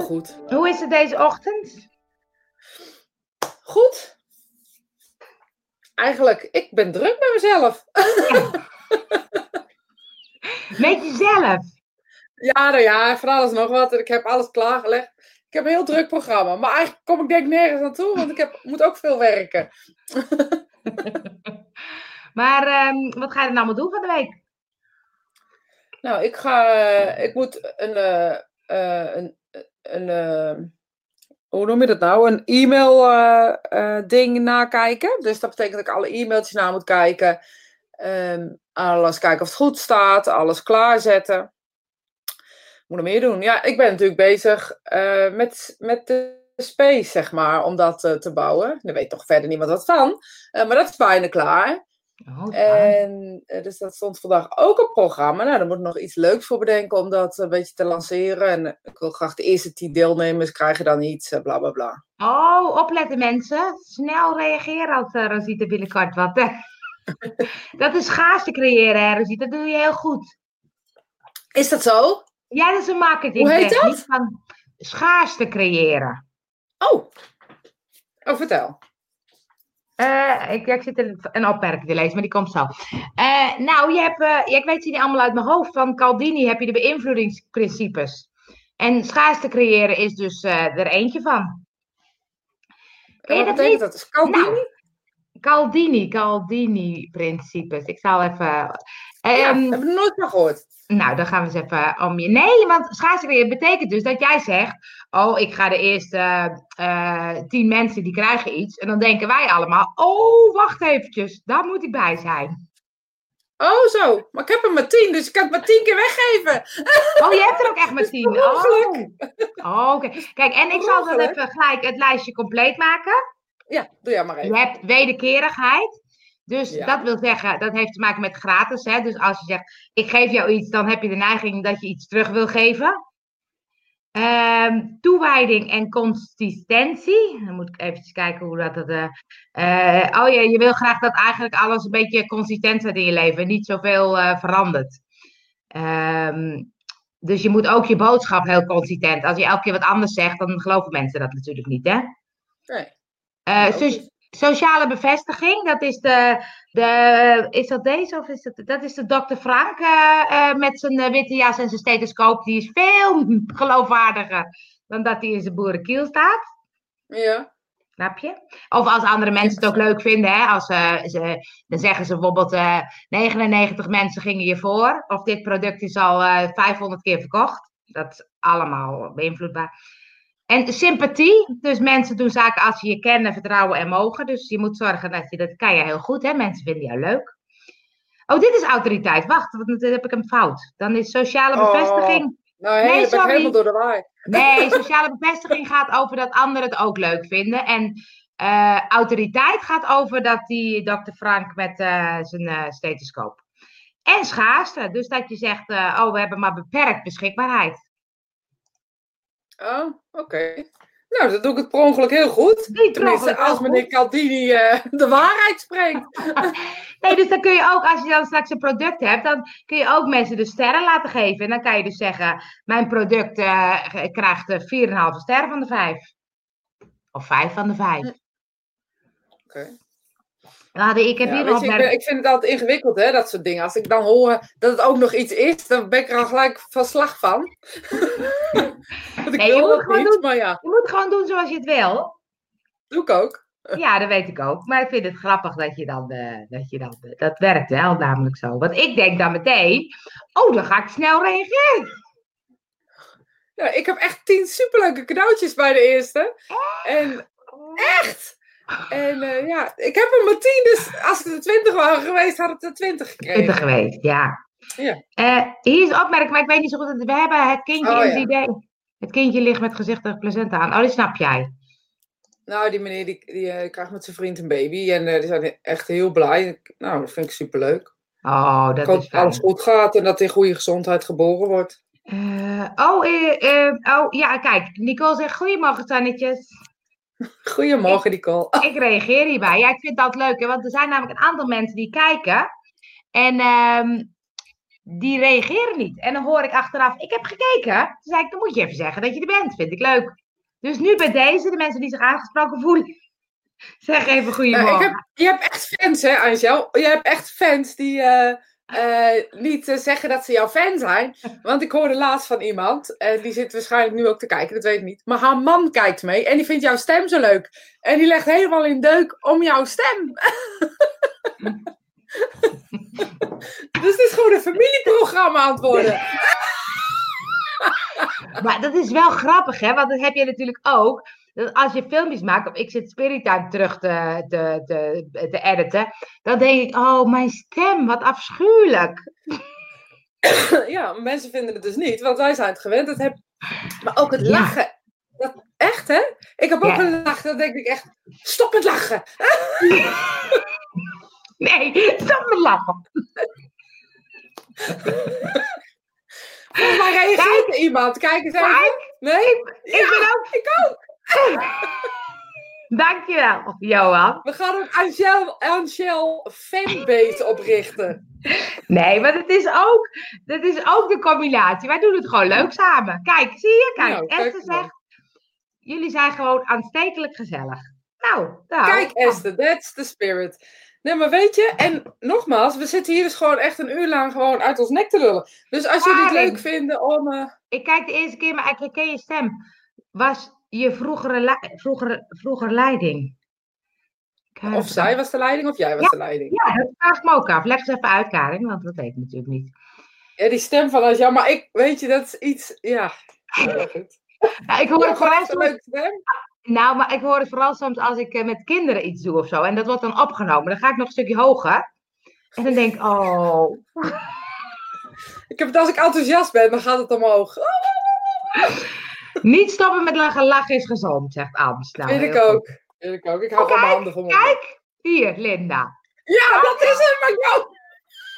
heel goed. Hoe is het deze ochtend? Goed. Eigenlijk, ik ben druk met mezelf. Met jezelf? Ja, nou ja, van alles nog wat. Ik heb alles klaargelegd. Ik heb een heel druk programma. Maar eigenlijk kom ik denk nergens naartoe, want ik heb, moet ook veel werken. maar ehm, wat ga je dan allemaal doen van de week? Nou, ik ga, eh, ik moet een, uh, uh, een, een hoe noem je dat nou? Een e-mail ding nakijken. Dus dat betekent dat ik alle e-mailtjes na moet kijken. Um, alles kijken of het goed staat, alles klaarzetten. Moet er meer doen. Ja, ik ben natuurlijk bezig met, met de space, zeg maar, om dat te bouwen. Daar weet toch verder niemand wat van. maar dat is bijna klaar. Oh, en eh, dus dat stond vandaag ook op programma. Nou, daar moet ik nog iets leuks voor bedenken om dat een beetje te lanceren. En ik wil graag de eerste tien deelnemers krijgen dan iets, eh, bla bla bla. Oh, opletten mensen. Snel reageren als uh, Rosita binnenkort wat. dat is te creëren, hè, Rosita. Dat doe je heel goed. Is dat zo? Ja, dat is een marketing. Hoe heet dat? Van schaarste creëren. Oh. Oh, vertel. Uh, ik, ik zit een, een opmerking te lezen, maar die komt zo. Uh, nou, je hebt, uh, ik weet ze niet allemaal uit mijn hoofd. Van Caldini heb je de beïnvloedingsprincipes. En schaarste creëren is dus er eentje van. Ken je dat niet? Dat is Caldini? Nou, Caldini, Caldini-principes. Ik zal even... Ja, um, heb ik nooit meer gehoord. Nou, dan gaan we eens even om je. Nee, want schaarste betekent dus dat jij zegt: Oh, ik ga de eerste uh, tien mensen die krijgen iets. En dan denken wij allemaal: Oh, wacht eventjes, daar moet ik bij zijn. Oh, zo. Maar ik heb er maar tien, dus ik kan het maar tien keer weggeven. Oh, je hebt er ook echt maar tien. Oh, oh oké. Kijk, en ik zal dan even gelijk het lijstje compleet maken. Ja, doe jij maar even. Je hebt wederkerigheid. Dus dat wil zeggen, dat heeft te maken met gratis. Hè? Dus als je zegt, ik geef jou iets, dan heb je de neiging dat je iets terug wil geven. Um, toewijding en consistentie. Dan moet ik even kijken hoe dat. Uh, uh, oh ja, je wil graag dat eigenlijk alles een beetje consistent is in je leven. En niet zoveel uh, verandert. Um, dus je moet ook je boodschap heel consistent. Als je elke keer wat anders zegt, dan geloven mensen dat natuurlijk niet, hè? Nee. Dus, Sociale bevestiging, dat is de, de is dat deze of is dat, dat is de dokter Frank uh, uh, met zijn uh, witte jas en zijn stethoscoop. Die is veel geloofwaardiger dan dat hij in zijn boerenkiel staat. Ja. Snap je? Of als andere mensen het ook leuk vinden, hè? Als, ze, dan zeggen ze bijvoorbeeld 99 mensen gingen je voor. Of dit product is al 500 keer verkocht. Dat is allemaal beïnvloedbaar. En sympathie, dus mensen doen zaken als ze je kennen, vertrouwen en mogen. Dus je moet zorgen dat je, dat kan je heel goed, hè? mensen vinden jou leuk. Oh, dit is autoriteit. Wacht, want dan heb ik hem fout. Dan is sociale oh, bevestiging. Oh, nee, nee sorry. helemaal door de waai. Nee, sociale bevestiging gaat over dat anderen het ook leuk vinden. En uh, autoriteit gaat over dat die dokter Frank met uh, zijn uh, stethoscoop. En schaarste, dus dat je zegt, oh, we hebben maar beperkt beschikbaarheid. Oh, oké. Nou, dat doe ik het per ongeluk heel goed. Tenminste, als meneer Caldini uh, de waarheid spreekt. nee, dus dan kun je ook, als je dan straks een product hebt, dan kun je ook mensen de sterren laten geven. En dan kan je dus zeggen, mijn product uh, krijgt 4,5 sterren van de 5. Of 5 van de 5. Oké. Okay. Nou, ik, heb hier nog ik, ik, vind het altijd ingewikkeld, hè, dat soort dingen. Als ik dan hoor dat het ook nog iets is, dan ben ik er al gelijk van slag van. nee, je moet, gewoon doen, maar ja. je moet gewoon doen zoals je het wil. Doe ik ook. Ja, dat weet ik ook. Maar ik vind het grappig dat je dan, uh, dat je dan, uh, dat werkt wel namelijk zo. Want ik denk dan meteen, oh, dan ga ik snel reageren. Ja, ik heb echt tien superleuke cadeautjes bij de eerste. En echt! En uh, ja, ik heb er maar tien, dus als het er twintig waren geweest, had het er twintig gekregen. Twintig geweest, ja. ja. Uh, hier is opmerking, maar ik weet niet zo goed. We hebben het kindje oh, in het idee. Het kindje ligt met gezichtig placenta aan. Oh, die snap jij. Nou, die meneer die, die uh, krijgt met zijn vriend een baby. En die zijn echt heel blij. Nou, dat vind ik superleuk. Oh, dat ik hoop dat alles goed gaat en dat hij in goede gezondheid geboren wordt. oh, oh, ja, kijk. Nicole zegt goedemorgen, Tannetjes. Goedemorgen, Nicole. Ik reageer hierbij. Ja, ik vind dat leuk, hè, want er zijn namelijk een aantal mensen die kijken. En um, die reageren niet. En dan hoor ik achteraf, ik heb gekeken. Toen zei ik, dan moet je even zeggen dat je er bent. Vind ik leuk. Dus nu bij deze, de mensen die zich aangesproken voelen, zeg even goedemorgen. Uh, heb, je hebt echt fans, hè, Angel? Je hebt echt fans die uh, uh, niet zeggen dat ze jouw fan zijn. Want ik hoorde laatst van iemand, en die zit waarschijnlijk nu ook te kijken, dat weet ik niet. Maar haar man kijkt mee en die vindt jouw stem zo leuk. En die legt helemaal in deuk om jouw stem. dus het is gewoon een familieprogramma aan het worden. maar dat is wel grappig, hè? Want dat heb je natuurlijk ook. Dat als je filmpjes maakt, of ik zit Spirit terug te, te, te, te editen, dan denk ik, oh, mijn stem, wat afschuwelijk. Ja, mensen vinden het dus niet, want wij zijn het gewend. Het heb... Maar ook het lachen. Dat, echt, hè? Ik heb ook een lach, dan denk ik echt, stop met lachen. Nee, stop met lachen. Volgens mij reageert er iemand. Kijk eens even. Nee? Ik, ik ben ook. Ik ook. Dankjewel, Johan. We gaan een Angel, Angel fanbase oprichten. Nee, maar het is, ook, dat is ook de combinatie. Wij doen het gewoon leuk samen. Kijk, zie je? Kijk, nou, Esther zegt, jullie zijn gewoon aanstekelijk gezellig. Nou, nou. Kijk Esther, that's the spirit. Nee, maar weet je, en nogmaals, we zitten hier dus gewoon echt een uur lang gewoon uit ons nek te lullen. Dus als jullie het leuk vinden om... Uh... Ik kijk de eerste keer, maar ik herken je stem. Was je vroegere, vroeger, vroeger leiding? Of zij was de leiding of jij was de leiding? Ja, dat vraag ik me ook af. Leg eens even uit, Karin, want dat weet ik natuurlijk niet. Ja, die stem van als ja, maar ik, weet je, dat is iets, ja. ja goed. ik hoor het vooral stem. Nou, maar ik hoor het vooral soms als ik eh, met kinderen iets doe of zo. En dat wordt dan opgenomen. Dan ga ik nog een stukje hoger. En dan denk ik, oh. Ik heb het als ik enthousiast ben, dan gaat het omhoog. Niet stoppen met lachen. Lachen is gezond, zegt Abens. Nou, Vind ik ook. Vind ik ook. Ik hou van mijn handen Kijk, hier, Linda. Ja, dat is het, maar jou.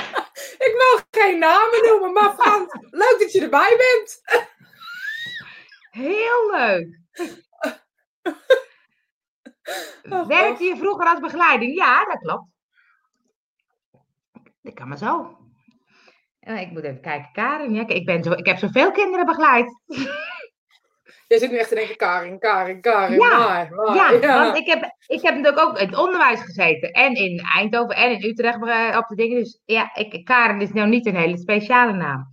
Ik wil geen namen noemen, maar Frans, leuk dat je erbij bent. Heel leuk. Oh, Werkte je vroeger als begeleiding? Ja, dat klopt. Dat kan maar zo. Ik moet even kijken, Karin. Ja, ik, ben zo, ik heb zoveel kinderen begeleid. Je zit nu echt te denken, Karin, Karin, Karin, ja, maar, maar, ja, want ik heb, ik heb natuurlijk ook in het onderwijs gezeten. En in Eindhoven en in Utrecht eh, op de dingen. Dus ja, ik, Karin is nou niet een hele speciale naam.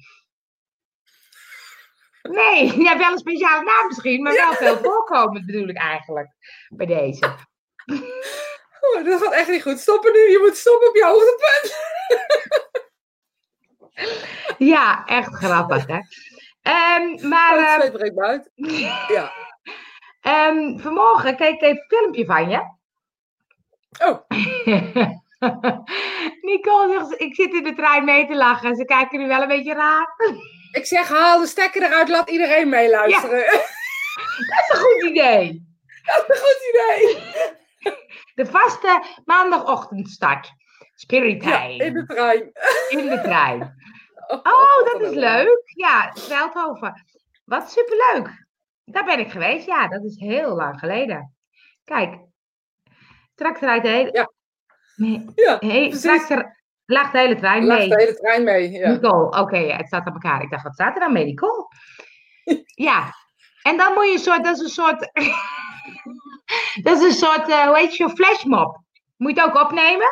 Nee, je hebt wel een speciale naam misschien, maar wel veel voorkomend bedoel ik eigenlijk bij deze. Oh, dat gaat echt niet goed. Stoppen nu, je moet stoppen op je hoogtepunt. ja, echt grappig hè. Um, maar, um, uit. Ja. Um, vanmorgen keek ik een filmpje van je. Oh. Nicole zegt, ik zit in de trein mee te lachen. Ze kijken nu wel een beetje raar. Ik zeg, haal de stekker eruit, laat iedereen meeluisteren. Ja. Dat is een goed idee. Dat is een goed idee. De vaste maandagochtendstart. Spirit ja, in de trein. In de trein. Oh, oh dat is leuk. Ja, Veldhoven. Wat superleuk. Daar ben ik geweest. Ja, dat is heel lang geleden. Kijk. Straks rijdt de hele... Ja. Nee. Ja, hey, straks Lag de hele trein mee? Lag de hele trein mee, ja. Nicole, oké, het staat aan elkaar. Ik dacht, wat staat er dan mee, Nicole? ja, en dan moet je een soort, dat is een soort, dat is een soort, uh, hoe heet je, flashmob. Moet je het ook opnemen?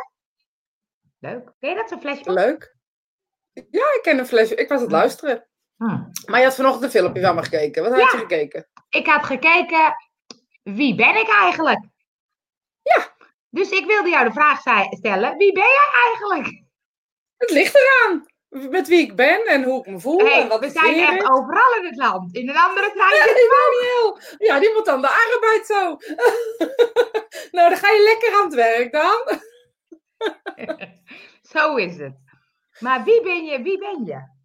Leuk. Ken je dat, zo'n flashmob? Leuk. Ja, ik ken een flash. Ik was het luisteren. Hmm. Maar je had vanochtend een filmpje van me gekeken. Wat had je gekeken? Ik had gekeken, wie ben ik eigenlijk? Ja. Dus ik wilde jou de vraag stellen, wie ben jij eigenlijk? Het ligt eraan met wie ik ben en hoe ik me voel. en wat we zijn echt overal in het land. In een andere trein ja, die Ja, die moet dan de arbeid zo. nou, dan ga je lekker aan het werk dan. zo is het. Maar wie ben je? Wie ben je?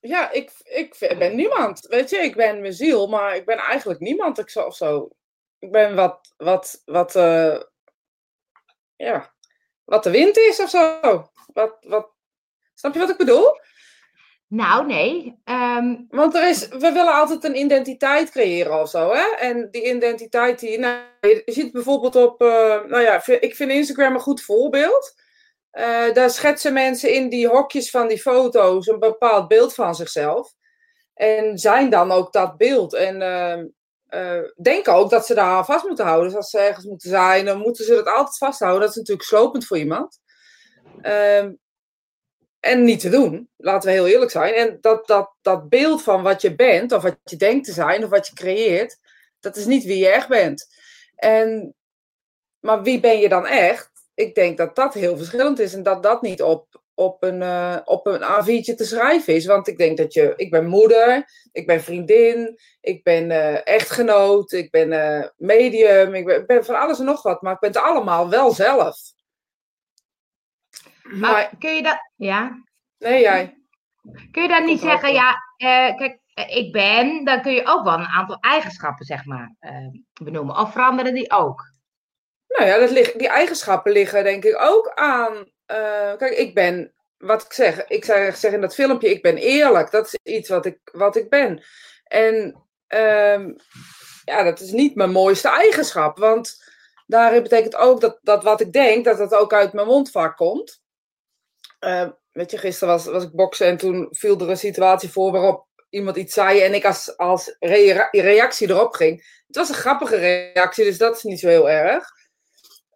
Ja, ik, ik ben niemand. Weet je, ik ben mijn ziel, maar ik ben eigenlijk niemand. Ik zo, zo. Ik ben wat, wat, wat, uh, ja, wat de wind is of zo. Wat, wat... Snap je wat ik bedoel? Nou, nee. Ehm, Want er is, we willen altijd een identiteit creëren of zo, hè? En die identiteit, die, nou, je ziet bijvoorbeeld op, uh, nou ja, ik vind Instagram een goed voorbeeld. Uh, daar schetsen mensen in die hokjes van die foto's een bepaald beeld van zichzelf. En zijn dan ook dat beeld. En uh, denken ook dat ze daar vast moeten houden. Dus als ze ergens moeten zijn, dan moeten ze dat altijd vasthouden. Dat is natuurlijk slopend voor iemand. Ehm, en niet te doen, laten we heel eerlijk zijn. En dat, dat, dat beeld van wat je bent, of wat je denkt te zijn, of wat je creëert, dat is niet wie je echt bent. En, maar wie ben je dan echt? Ik denk dat dat heel verschillend is en dat dat niet op, op een, uh, op een A4'tje te schrijven is. Want ik denk dat je, ik ben moeder, ik ben vriendin, ik ben uh, echtgenoot, ik ben uh, medium, ik ben, ben, van alles en nog wat, maar ik ben het allemaal wel zelf. Maar, kun je dat, ja? Nee, jij. Kun je dan niet zeggen, ja, kijk, ik ben, dan kun je ook wel een aantal eigenschappen, zeg maar, benoemen. Of veranderen die ook? Nou ja, dat die eigenschappen liggen denk ik ook aan uh, kijk, ik ben, wat ik zeg, ik zeg, in dat filmpje, ik ben eerlijk. Dat is iets wat ik, wat ik ben. En um, ja, dat is niet mijn mooiste eigenschap. Want daarin betekent ook dat, dat wat ik denk, dat dat ook uit mijn mond vaak komt. Uh, weet je, gisteren was, was ik boksen en toen viel er een situatie voor waarop iemand iets zei en ik als, als reactie erop ging. Het was een grappige reactie, dus dat is niet zo heel erg.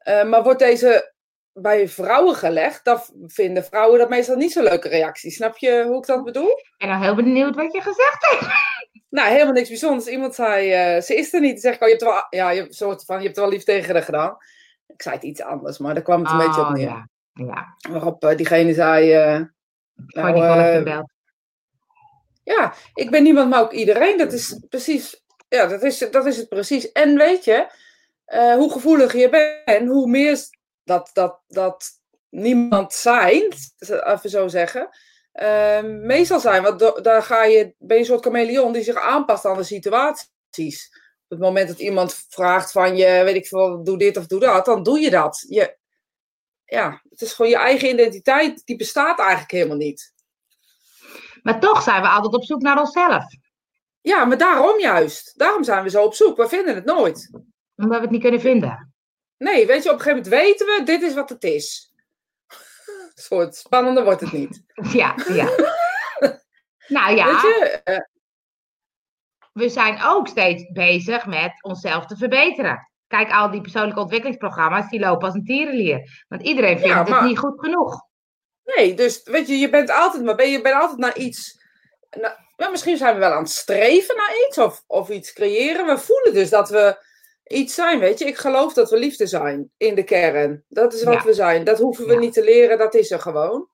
Uh, maar wordt deze bij vrouwen gelegd, dan vinden vrouwen dat meestal niet zo'n leuke reactie. Snap je hoe ik dat bedoel? Ik ben nou heel benieuwd wat je gezegd hebt. Nou, helemaal niks bijzonders. Iemand zei, uh, ze is er niet. Dan zeg ik, oh, je hebt er wel, ja, je, soort van, je hebt er wel lief tegen haar gedaan. Ik zei het iets anders, maar daar kwam het een beetje op oh, neer. Ja. ja. Waarop uh, diegene zei... Nou, ja, ik ben niemand, maar ook iedereen. Dat is precies, ja, dat is, dat is het precies. En weet je, hoe gevoelig je bent, hoe meer dat, dat, dat niemand zijn, even zo zeggen, uh, meestal zijn. Want daar ga je, ben je een soort chameleon die zich aanpast aan de situaties. Op het moment dat iemand vraagt van je, weet ik veel, doe dit of doe dat, dan doe je dat. Je, ja, het is gewoon je eigen identiteit, die bestaat eigenlijk helemaal niet. Maar toch zijn we altijd op zoek naar onszelf. Ja, maar daarom juist. Daarom zijn we zo op zoek. We vinden het nooit. Omdat we het niet kunnen vinden. Nee, weet je, op een gegeven moment weten we, dit is wat het is. Een soort spannender wordt het niet. Ja, ja. nou ja. Weet je, uh, we zijn ook steeds bezig met onszelf te verbeteren. Kijk, al die persoonlijke ontwikkelingsprogramma's, die lopen als een tierenlier. Want iedereen vindt ja, maar... het niet goed genoeg. Nee, dus weet je, je bent altijd, maar ben, je bent altijd naar iets. Nou, misschien zijn we wel aan het streven naar iets of, of iets creëren. We voelen dus dat we iets zijn, weet je. Ik geloof dat we liefde zijn in de kern. Dat is wat we zijn. Dat hoeven we niet te leren, dat is er gewoon.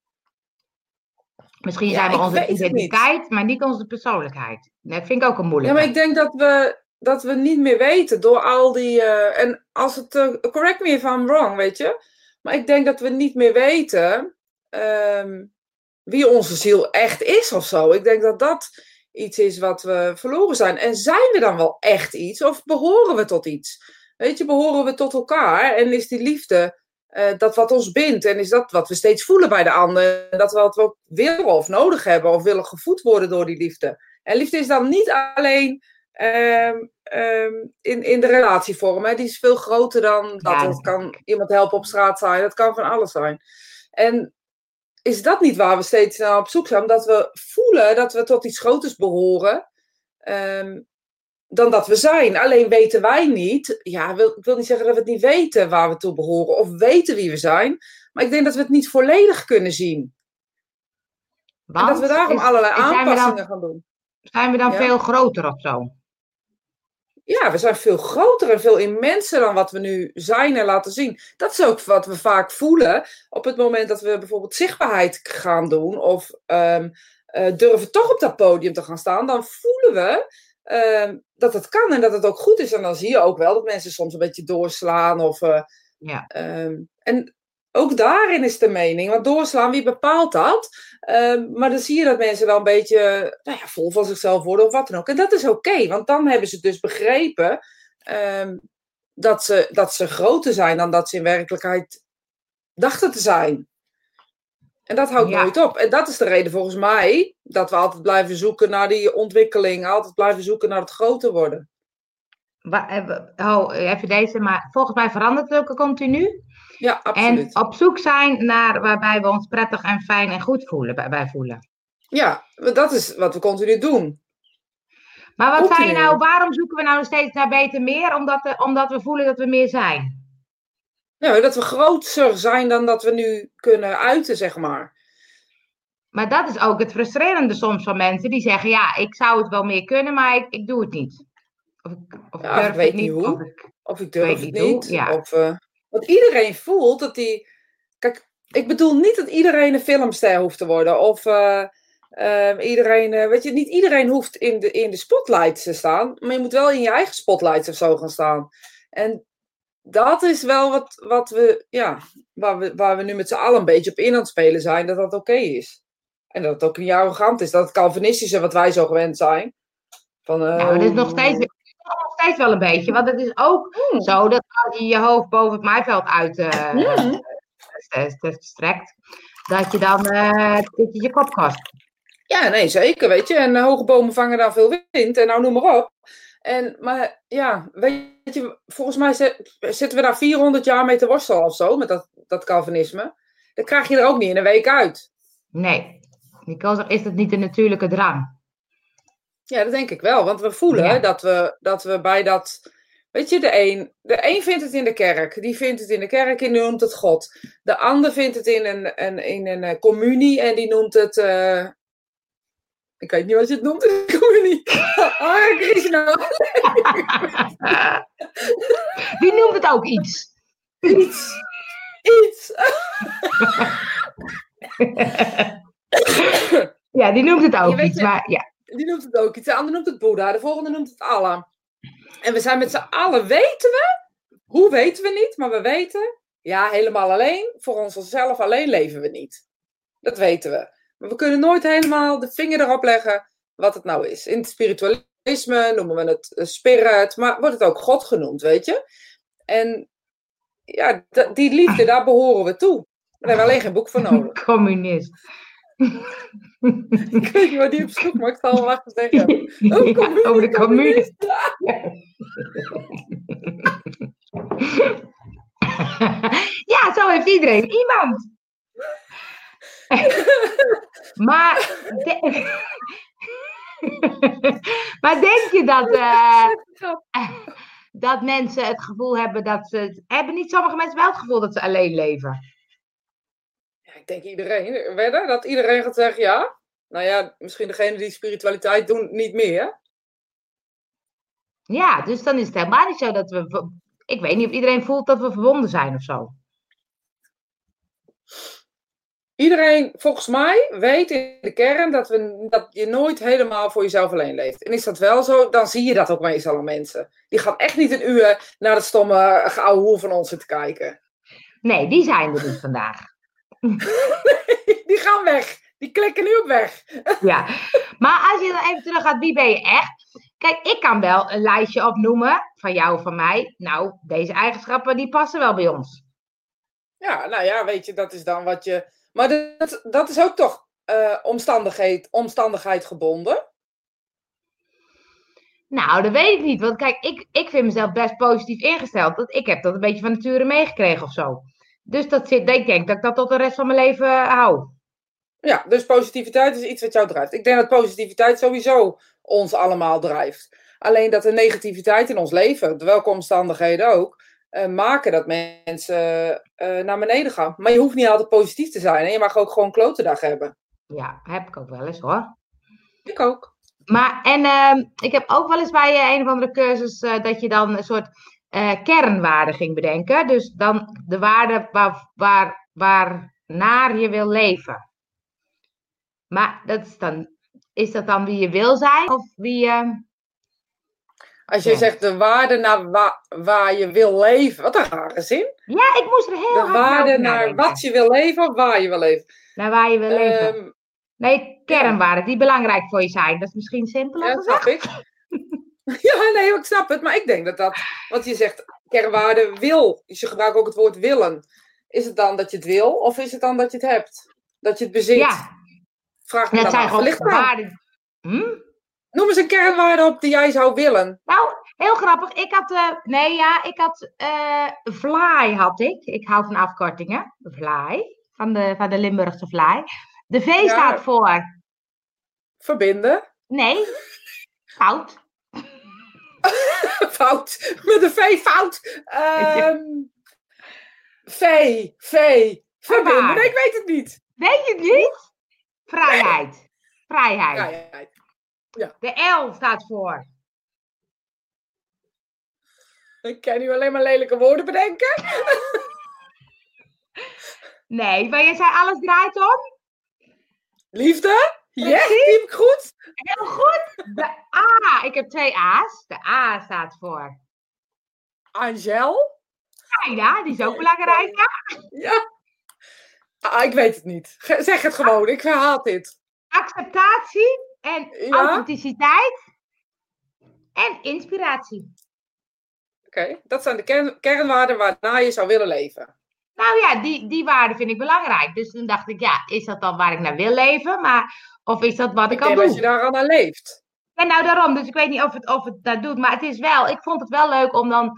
Misschien zijn we onze identiteit, maar niet onze persoonlijkheid. Dat vind ik ook een moeilijke. Ja, maar ik denk dat we, dat we niet meer weten door al die... Uh, en als het... Uh, correct me if I'm wrong, weet je. Maar ik denk dat we niet meer weten... Um, wie onze ziel echt is of zo. Ik denk dat dat iets is wat we verloren zijn. En zijn we dan wel echt iets of behoren we tot iets? Weet je, behoren we tot elkaar en is die liefde uh, dat wat ons bindt en is dat wat we steeds voelen bij de ander? Dat we wat we ook willen of nodig hebben of willen gevoed worden door die liefde. En liefde is dan niet alleen um, um, in, in de relatievorm, hè? die is veel groter dan dat. Het kan iemand helpen op straat zijn, dat kan van alles zijn. En is dat niet waar we steeds naar op zoek zijn? Dat we voelen dat we tot iets groters behoren um, dan dat we zijn. Alleen weten wij niet, ja, wil, ik wil niet zeggen dat we het niet weten waar we toe behoren of weten wie we zijn, maar ik denk dat we het niet volledig kunnen zien. Want, en dat we daarom allerlei aanpassingen gaan doen. Zijn we dan veel groter of zo? Ja, we zijn veel groter en veel immenser dan wat we nu zijn en laten zien. Dat is ook wat we vaak voelen op het moment dat we bijvoorbeeld zichtbaarheid gaan doen of um, uh, durven toch op dat podium te gaan staan. Dan voelen we uh, dat het kan en dat het ook goed is. En dan zie je ook wel dat mensen soms een beetje doorslaan. Of, uh, ja. Um, en ook daarin is de mening. Want doorslaan, wie bepaalt dat? Uh, maar dan zie je dat mensen wel een beetje nou ja, vol van zichzelf worden of wat dan ook. En dat is oké, want dan hebben ze dus begrepen uh, dat, ze, dat ze groter zijn dan dat ze in werkelijkheid dachten te zijn. En dat houdt nooit op. En dat is de reden volgens mij dat we altijd blijven zoeken naar die ontwikkeling, altijd blijven zoeken naar het groter worden. Oh, even deze, maar volgens mij verandert het ook continu. Ja, absoluut. En op zoek zijn naar waarbij we ons prettig en fijn en goed voelen, bij, voelen. Ja, dat is wat we continu doen. Maar wat Continu. zijn nou, waarom zoeken we nou steeds naar beter meer? Omdat, we, omdat we voelen dat we meer zijn. Ja, dat we groter zijn dan dat we nu kunnen uiten, zeg maar. Maar dat is ook het frustrerende soms van mensen die zeggen: Ja, ik zou het wel meer kunnen, maar ik, ik doe het niet. Of ik, of Ja, ik durf weet het niet hoe. Of ik, Of ik durf het niet. ja. Of, eh, want iedereen voelt dat die. Kijk, ik bedoel niet dat iedereen een filmster hoeft te worden. Of eh, ehm, iedereen. eh, weet je, niet iedereen hoeft in de, in de spotlight te staan. Maar je moet wel in je eigen spotlight of zo gaan staan. En dat is wel wat, wat we. Ja, waar we, waar we nu met z'n allen een beetje op in aan het spelen zijn. Dat dat oké is. En dat het ook niet arrogant is. Dat het Calvinistische wat wij zo gewend zijn. Van, eh, nou, dat is nog steeds, steeds wel een beetje. Want het is ook Hmm. zo dat als je je hoofd boven het maaiveld uit eh, Hmm. eh, st- strekt, dat je dan eh, dat je, je kop kost. Ja, nee, zeker, weet je. En eh, hoge bomen vangen dan veel wind en nou noem maar op. En, maar ja, weet je, volgens mij zit- zitten we daar 400 jaar mee te worstelen of zo, met dat, dat Calvinisme. Dan krijg je er ook niet in een week uit. Nee, Nicole, is dat niet een natuurlijke drang? Ja, dat denk ik wel, want we voelen Ja. dat, we, dat we bij dat... Weet je, de een, de een vindt het in de kerk, die vindt het in de kerk en die noemt het God. De ander vindt het in een, een, in een eh, communie en die noemt het... eh, ik weet niet wat je het noemt in de communie. Hare Krishna. Die noemt het ook iets. Iets. Iets. Ja, die noemt het ook Je iets. Maar ja, Die noemt het ook iets. De ander noemt het Boeddha. De volgende noemt het Allah. En we zijn met z'n allen, weten we? Hoe weten we niet? Maar we weten, ja, helemaal alleen. Voor onszelf alleen leven we niet. Dat weten we. Maar we kunnen nooit helemaal de vinger erop leggen wat het nou is. In het spiritualisme noemen we het spirit, maar wordt het ook God genoemd, weet je? En ja, die liefde, daar behoren we toe. Daar hebben alleen geen boek voor nodig. communist. Ik weet niet waar die op zoek, maar ik zal wel wachten zeggen. Oh, Ja, over de commune. ja, zo heeft iedereen iemand. maar, de- maar denk je dat, eh, dat mensen het gevoel hebben dat ze. Hebben niet sommige mensen wel het gevoel dat ze alleen leven? Ik denk iedereen. Wedden dat iedereen gaat zeggen ja. Nou ja, misschien degene die spiritualiteit doen niet meer. Ja, dus dan is het helemaal niet zo dat we. Ik weet niet of iedereen voelt dat we verbonden zijn of zo. Iedereen, volgens mij, weet in de kern dat, we, dat je nooit helemaal voor jezelf alleen leeft. En is dat wel zo, dan zie je dat ook meestal aan mensen. Die gaan echt niet een uur naar dat stomme gouden hoer van ons zitten kijken. Nee, die zijn er dus vandaag. Die gaan weg. Die klikken nu op weg. Ja, maar als je dan even terug gaat, wie ben je echt? Kijk, ik kan wel een lijstje opnoemen van jou of van mij. Nou, deze eigenschappen die passen wel bij ons. Ja, nou ja, weet je, dat is dan wat je. Maar dat, dat is ook toch eh, omstandigheid, omstandigheid gebonden. Nou, dat weet ik niet. Want kijk, ik, ik vind mezelf best positief ingesteld. Dat, ik heb dat een beetje van nature meegekregen of zo. Dus dat zit, ik denk dat ik dat tot de rest van mijn leven eh, hou. Ja, dus positiviteit is iets wat jou drijft. Ik denk dat positiviteit sowieso ons allemaal drijft. Alleen dat de negativiteit in ons leven, de welke omstandigheden ook, eh, maken dat mensen eh, naar beneden gaan. Maar je hoeft niet altijd positief te zijn. En je mag ook gewoon klote dag hebben. Ja, heb ik ook wel eens hoor. Ik ook. Maar, en ehm, ik heb ook wel eens bij een of andere cursus dat je dan een soort eh kernwaarde ging bedenken. Dus dan de waarde waar, waar, waar naar je wil leven. Maar dat is, dan, is dat dan wie je wil zijn? Of wie je... Als je Ja. zegt de waarde naar wa- waar je wil leven. Wat een rare zin. Ja, ik moest er heel De hard waarde over naar wat je wil leven of waar je wil leven. Naar waar je wil leven. Ehm, Nee, kernwaarden die belangrijk voor je zijn. Dat is misschien simpeler Ja, gezegd. snap ik. Ja, nee, ik snap het. Maar ik denk dat dat, wat je zegt, kernwaarde wil. Dus je gebruikt ook het woord willen. Is het dan dat je het wil of is het dan dat je het hebt? Dat je het bezit? Ja, Vraag me dat dan af. waarden. Hm? Noem eens een kernwaarde op die jij zou willen. Nou, heel grappig. Ik had, uh, nee ja, ik had, uh, Fly had ik. Ik hou van afkortingen. Fly, van de, van de Limburgse Fly. De V staat voor... Verbinden. Nee, fout. fout. Met een V, fout. Um, v, V, verbinden. Nee, ik weet het niet. Weet je het niet? Vrijheid. Vrijheid. Vrijheid. Ja. De L staat voor. Ik kan nu alleen maar lelijke woorden bedenken. nee, maar je zei alles draait om? Liefde? Yes, die heb ik goed. Heel goed. De A. Ik heb twee A's. De A staat voor. Angel? Ja, die is ook belangrijk. Ja. Ah, ik weet het niet. Zeg het gewoon, ik herhaal dit. Acceptatie en authenticiteit en inspiratie. Oké, dat zijn de kern, kernwaarden waarna je zou willen leven. Nou ja, die, die waarden vind ik belangrijk. Dus toen dacht ik, ja, is dat dan waar ik naar wil leven? Maar, of is dat wat ik, ik al doe? als je daar aan leeft. Ja, nou daarom. Dus ik weet niet of het, of het dat doet. Maar het is wel, ik vond het wel leuk om dan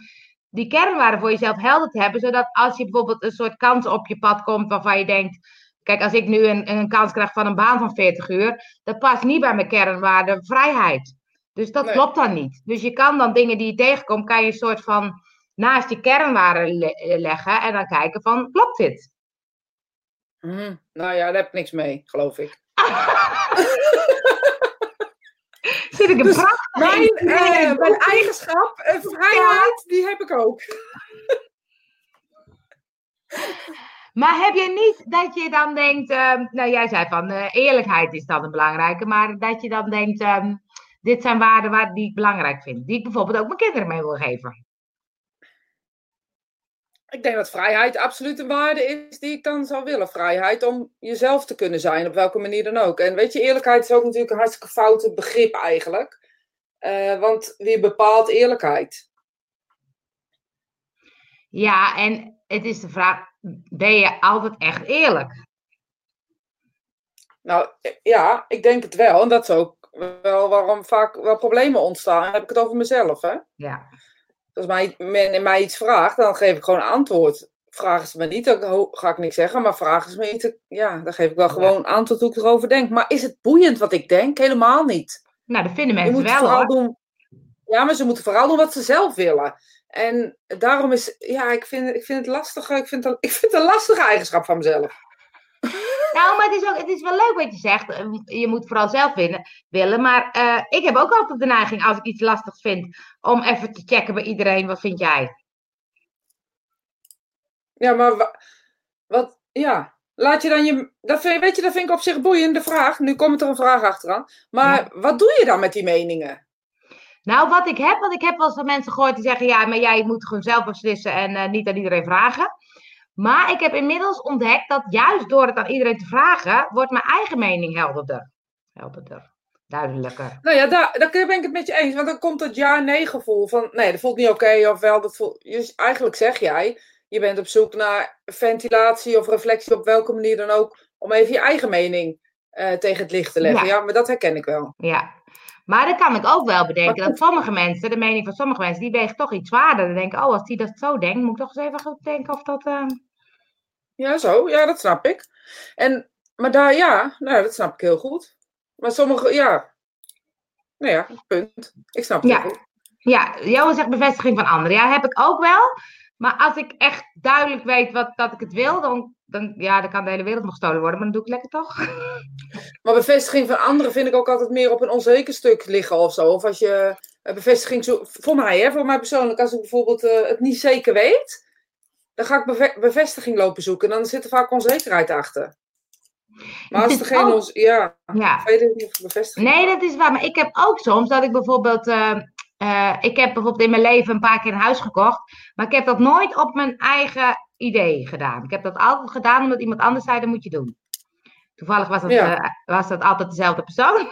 die kernwaarden voor jezelf helder te hebben. Zodat als je bijvoorbeeld een soort kans op je pad komt waarvan je denkt... Kijk, als ik nu een, een kans krijg van een baan van 40 uur, dat past niet bij mijn kernwaarde vrijheid. Dus dat klopt dan niet. Dus je kan dan dingen die je tegenkomt, kan je een soort van naast je kernwaarden leggen en dan kijken van, klopt dit? Mm, nou ja, daar heb ik niks mee, geloof ik. Zit ik een dus mijn, uh, mijn eigenschap, uh, vrijheid, die heb ik ook. Maar heb je niet dat je dan denkt, uh, nou jij zei van uh, eerlijkheid is dan een belangrijke, maar dat je dan denkt, um, dit zijn waarden waar, die ik belangrijk vind, die ik bijvoorbeeld ook mijn kinderen mee wil geven? Ik denk dat vrijheid absoluut een waarde is die ik dan zou willen. Vrijheid om jezelf te kunnen zijn, op welke manier dan ook. En weet je, eerlijkheid is ook natuurlijk een hartstikke foute begrip eigenlijk. Uh, want wie bepaalt eerlijkheid? Ja, en het is de vraag, ben je altijd echt eerlijk? Nou ja, ik denk het wel. En dat is ook wel waarom vaak wel problemen ontstaan. Dan heb ik het over mezelf, hè? Ja. Als mij, men mij iets vraagt, dan geef ik gewoon antwoord. Vragen ze me niet, dan ga ik niks zeggen. Maar vragen ze me iets, ja, dan geef ik wel gewoon een antwoord hoe ik erover denk. Maar is het boeiend wat ik denk? Helemaal niet. Nou, dat vinden mensen wel, Doen, ja, maar ze moeten vooral doen wat ze zelf willen. En daarom is, ja, ik vind, ik vind het lastig. Ik vind het, ik vind het een lastige eigenschap van mezelf. Nou, maar het is, ook, het is wel leuk wat je zegt. Ehm, je moet vooral zelf winnen, willen. Maar uh, ik heb ook altijd de neiging, als ik iets lastig vind, om even te checken bij iedereen, wat vind jij? Ja, maar wat, ja, laat je dan je, dat vind, weet je, dat vind ik op zich boeiende vraag. Nu komt er een vraag achteraan. Maar wat doe je dan met die meningen? Nou, wat ik heb, want ik heb wel eens van mensen gehoord die zeggen, ja, maar jij moet gewoon zelf beslissen en uh, niet aan iedereen vragen. Maar ik heb inmiddels ontdekt dat juist door het aan iedereen te vragen, wordt mijn eigen mening helderder. Helderder. Duidelijker. Nou ja, daar, daar ben ik het met je eens. Want dan komt het ja-nee gevoel van nee, dat voelt niet oké. of wel, dat voelt. Dus eigenlijk zeg jij, je bent op zoek naar ventilatie of reflectie op welke manier dan ook. Om even je eigen mening uh, tegen het licht te leggen. Ja. ja, maar dat herken ik wel. Ja, maar dan kan ik ook wel bedenken dat sommige mensen, de mening van sommige mensen, die weegt toch iets zwaarder. Dan denken, oh, als die dat zo denkt, moet ik toch eens even goed denken of dat. Uh... Ja, zo. Ja, dat snap ik. En, maar daar, ja, nou, dat snap ik heel goed. Maar sommige, ja. Nou ja, punt. Ik snap het ja. goed. Ja, jou zegt bevestiging van anderen. Ja, heb ik ook wel. Maar als ik echt duidelijk weet wat, dat ik het wil, dan, dan, ja, dan kan de hele wereld nog gestolen worden. Maar dan doe ik lekker toch. Maar bevestiging van anderen vind ik ook altijd meer op een onzeker stuk liggen of zo. Of als je bevestiging zo, voor mij, hè, voor mij persoonlijk, als ik bijvoorbeeld uh, het niet zeker weet, dan ga ik bevestiging lopen zoeken. En dan zit er vaak onzekerheid achter. Maar als er geen... Ook... Ja, ja. weet ik niet of bevestiging... Nee, dat is waar. Maar ik heb ook soms dat ik bijvoorbeeld... Uh, uh, ik heb bijvoorbeeld in mijn leven een paar keer een huis gekocht. Maar ik heb dat nooit op mijn eigen idee gedaan. Ik heb dat altijd gedaan omdat iemand anders zei, dat moet je doen. Toevallig was dat, ja. uh, was dat altijd dezelfde persoon.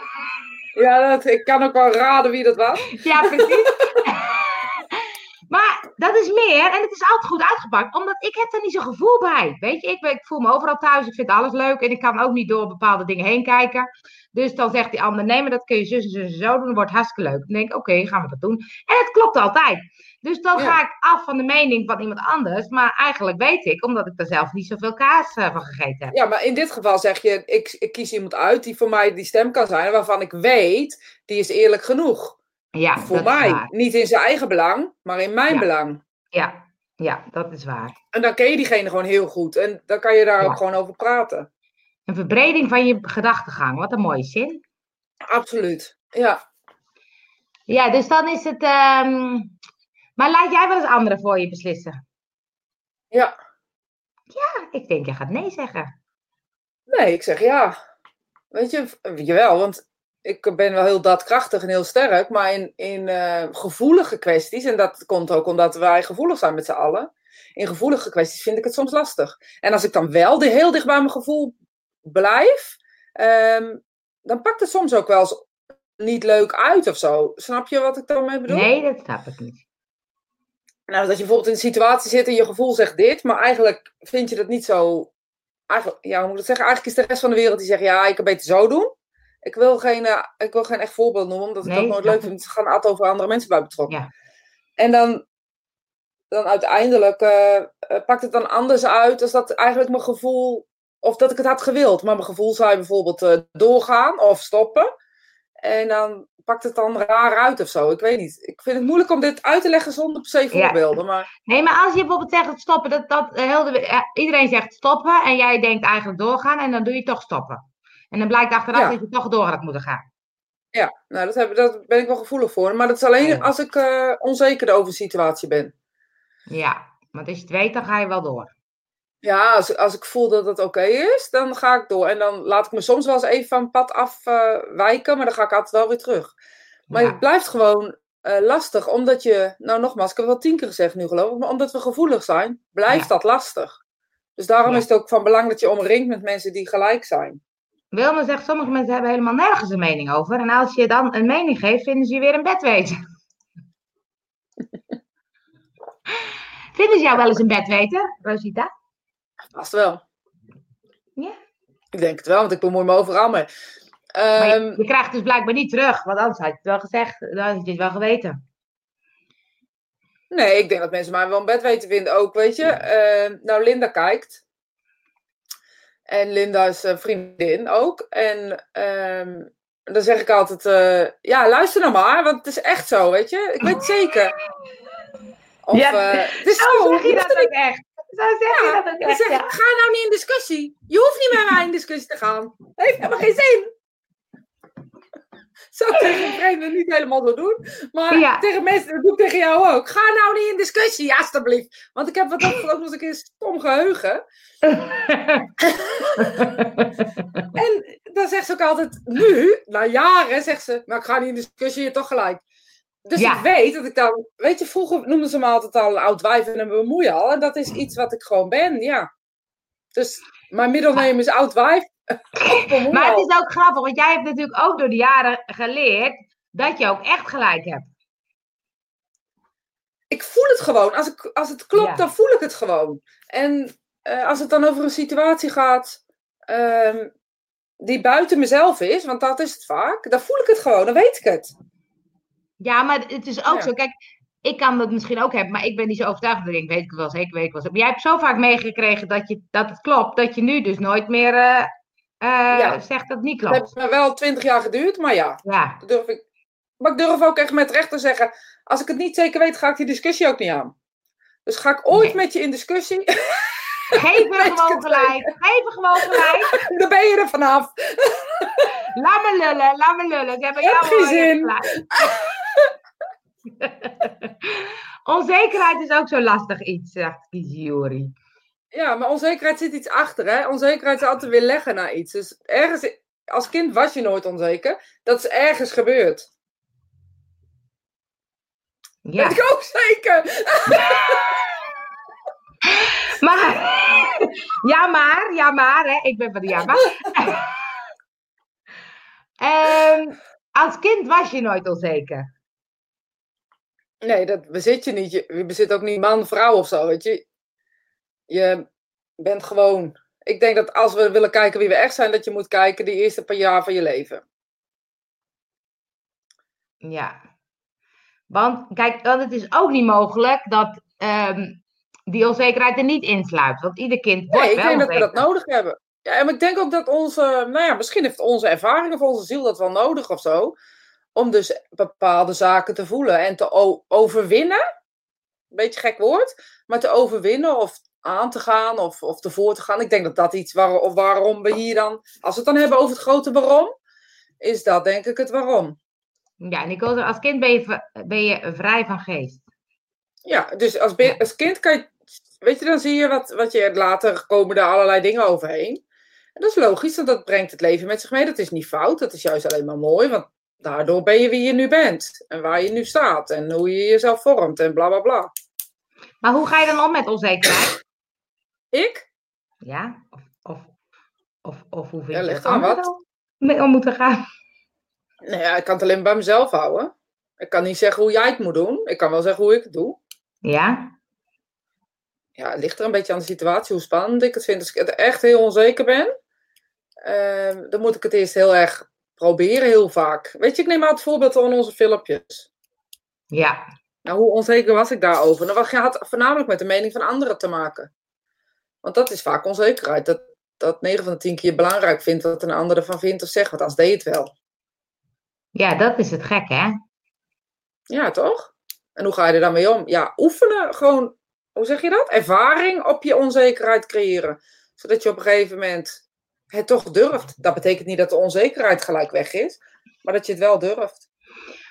Ja, dat, ik kan ook wel raden wie dat was. Ja, precies. Maar dat is meer, en het is altijd goed uitgepakt, omdat ik heb er niet zo'n gevoel bij. Weet je, ik, ik voel me overal thuis, ik vind alles leuk en ik kan ook niet door bepaalde dingen heen kijken. Dus dan zegt die ander, nee, maar dat kun je zus en zus en zo doen, dat wordt hartstikke leuk. Dan denk ik, oké, gaan we dat doen. En het klopt altijd. Dus dan ga ik af van de mening van iemand anders, maar eigenlijk weet ik, omdat ik er zelf niet zoveel kaas uh, van gegeten heb. Ja, maar in dit geval zeg je, ik, ik kies iemand uit die voor mij die stem kan zijn, waarvan ik weet, die is eerlijk genoeg. Ja, voor mij. Niet in zijn eigen belang, maar in mijn belang. Ja, ja, dat is waar. En dan ken je diegene gewoon heel goed. En dan kan je daar ook gewoon over praten. Een verbreding van je gedachtegang. Wat een mooie zin. Absoluut, ja. Ja, dus dan is het... Um... Maar laat jij wel eens anderen voor je beslissen? Ja. Ja, ik denk je gaat nee zeggen. Nee, ik zeg ja. Weet je, jawel, want ik ben wel heel daadkrachtig en heel sterk, maar in, in uh, gevoelige kwesties, en dat komt ook omdat wij gevoelig zijn met z'n allen, in gevoelige kwesties vind ik het soms lastig. En als ik dan wel heel dicht bij mijn gevoel blijf, um, dan pakt het soms ook wel eens niet leuk uit of zo. Snap je wat ik daarmee bedoel? Nee, dat snap ik niet. Nou, dat je bijvoorbeeld in een situatie zit en je gevoel zegt dit, maar eigenlijk vind je dat niet zo. Eigenlijk, ja, hoe moet ik zeggen? Eigenlijk is de rest van de wereld die zegt ja, ik kan beter zo doen. Ik wil geen, uh, ik wil geen echt voorbeeld noemen, omdat ik dat nooit leuk vind. Ze gaan altijd over andere mensen bij betrokken. Ja. En dan, dan uiteindelijk uh, pakt het dan anders uit als dat eigenlijk mijn gevoel, of dat ik het had gewild. Maar mijn gevoel zou bijvoorbeeld doorgaan of stoppen. En dan pakt het dan raar uit of zo. Ik weet niet. Ik vind het moeilijk om dit uit te leggen zonder per se voorbeelden. Maar... Nee, maar als je bijvoorbeeld zegt stoppen, dat, dat heel de, iedereen zegt stoppen en jij denkt eigenlijk doorgaan en dan doe je toch stoppen. En dan blijkt achteraf dat je toch door had moeten gaan. Ja, nou, dat, heb, dat ben ik wel gevoelig voor. Maar dat is alleen als ik uh, onzeker over de situatie ben. Ja, maar als je het weet, dan ga je wel door. Ja, als, als ik voel dat het oké is, dan ga ik door. En dan laat ik me soms wel eens even van pad afwijken, uh, maar dan ga ik altijd wel weer terug. Maar ja. het blijft gewoon uh, lastig, omdat je, nou nogmaals, ik heb het wel tien keer gezegd nu geloof ik, maar omdat we gevoelig zijn, blijft ja. dat lastig. Dus daarom is het ook van belang dat je omringt met mensen die gelijk zijn. Wilma zegt, sommige mensen hebben helemaal nergens een mening over. En als je dan een mening geeft, vinden ze je weer een bed weten. vinden ze jou wel eens een bed weten, Rosita? Vast wel. Ja? Ik denk het wel, want ik bemoei me overal mee. Um, je, je, krijgt dus blijkbaar niet terug, want anders had je het wel gezegd, dan had je het wel geweten. Nee, ik denk dat mensen mij wel een bed weten vinden ook, weet je. Uh, nou, Linda kijkt. En Linda is een vriendin ook. En um, dan zeg ik altijd, uh, ja, luister nou maar, want het is echt zo, weet je. Ik weet het zeker. Of, ja, uh, het is zo. zeg je dat ook echt. Zo zeg ja, dat ook echt, zeg, ja. Ga nou niet in discussie. Je hoeft niet met mij in discussie te gaan. Dat heeft helemaal geen zin. Zou ik tegen een vreemde niet helemaal zo doen. Maar ja. tegen mensen, dat doe ik tegen jou ook. Ga nou niet in discussie, alstublieft. Want ik heb wat ook, ook nog eens een keer stom geheugen. en dan zegt ze ook altijd, nu, na jaren, zegt ze, maar ik ga niet in discussie, je toch gelijk. Dus ja. ik weet dat ik dan, weet je, vroeger noemden ze me altijd al een oud wijf en een bemoeien al. En dat is iets wat ik gewoon ben, ja. Dus mijn middelneem is oud wijf. Maar het is ook grappig, want jij hebt natuurlijk ook door de jaren geleerd dat je ook echt gelijk hebt. Ik voel het gewoon. Als, ik, als het klopt, ja. dan voel ik het gewoon. En uh, als het dan over een situatie gaat um, die buiten mezelf is, want dat is het vaak, dan voel ik het gewoon, dan weet ik het. Ja, maar het is ook ja. zo. Kijk, ik kan dat misschien ook hebben, maar ik ben niet zo overtuigd. Ik weet ik wel zeker, weet ik wel. Maar jij hebt zo vaak meegekregen dat, je, dat het klopt, dat je nu dus nooit meer uh, ja. zegt dat niet klopt. Het heeft me wel twintig jaar geduurd, maar ja. ja. Durf ik, maar ik durf ook echt met recht te zeggen, als ik het niet zeker weet, ga ik die discussie ook niet aan. Dus ga ik ooit nee. met je in discussie. Geef me gewoon gelijk. Geef me gewoon gelijk. Dan ben je er vanaf. Laat me lullen, laat me lullen. Heb jou geen zin. Onzekerheid is ook zo lastig iets, zegt Kizuri. Ja, maar onzekerheid zit iets achter, hè? Onzekerheid is altijd weer leggen naar iets. Dus ergens, als kind was je nooit onzeker. Dat is ergens gebeurd. Ja. Ik ook zeker. maar, ja maar, ja maar, hè? ik ben van de ja maar. um, als kind was je nooit onzeker. Nee, dat bezit je niet. Je, je bezit ook niet man, vrouw of zo, weet je. Je bent gewoon... Ik denk dat als we willen kijken wie we echt zijn, dat je moet kijken die eerste paar jaar van je leven. Ja. Want, kijk, want het is ook niet mogelijk dat ehm, die onzekerheid er niet insluit. Want ieder kind wordt Nee, ik wel denk dat we dat nodig hebben. Ja, en ik denk ook dat onze... Nou ja, misschien heeft onze ervaring of onze ziel dat wel nodig of zo. Om dus bepaalde zaken te voelen en te overwinnen. Beetje gek woord. Maar te overwinnen of aan te gaan of, of ervoor te gaan. Ik denk dat dat iets waar, of waarom we hier dan... Als we het dan hebben over het grote waarom, is dat denk ik het waarom. Ja, Nicole, als kind ben je, ben je vrij van geest. Ja, dus als, als kind kan je... Weet je, dan zie je wat, wat je later komen er allerlei dingen overheen. En dat is logisch, want dat brengt het leven met zich mee. Dat is niet fout, dat is juist alleen maar mooi. Want daardoor ben je wie je nu bent. En waar je nu staat. En hoe je jezelf vormt en bla bla bla. Maar hoe ga je dan om met onzekerheid? Ik? Ja? Of, of, of, of hoe vind Ja, ligt dat aan wat. mee om moeten gaan? Nou ja, ik kan het alleen bij mezelf houden. Ik kan niet zeggen hoe jij het moet doen. Ik kan wel zeggen hoe ik het doe. Ja? Ja, het ligt er een beetje aan de situatie, hoe spannend ik het vind. Als ik het echt heel onzeker ben, ehm, dan moet ik het eerst heel erg proberen, heel vaak. Weet je, ik neem maar het voorbeeld van onze filmpjes. Ja. Nou, hoe onzeker was ik daarover? Nou, wat had voornamelijk met de mening van anderen te maken. Want dat is vaak onzekerheid. Dat, dat 9 van de 10 keer belangrijk vindt wat een ander ervan vindt of zegt. Want als deed het wel. Ja, dat is het gek, hè? Ja, toch? En hoe ga je er dan mee om? Ja, oefenen. Gewoon, hoe zeg je dat? Ervaring op je onzekerheid creëren. Zodat je op een gegeven moment het toch durft. Dat betekent niet dat de onzekerheid gelijk weg is. Maar dat je het wel durft.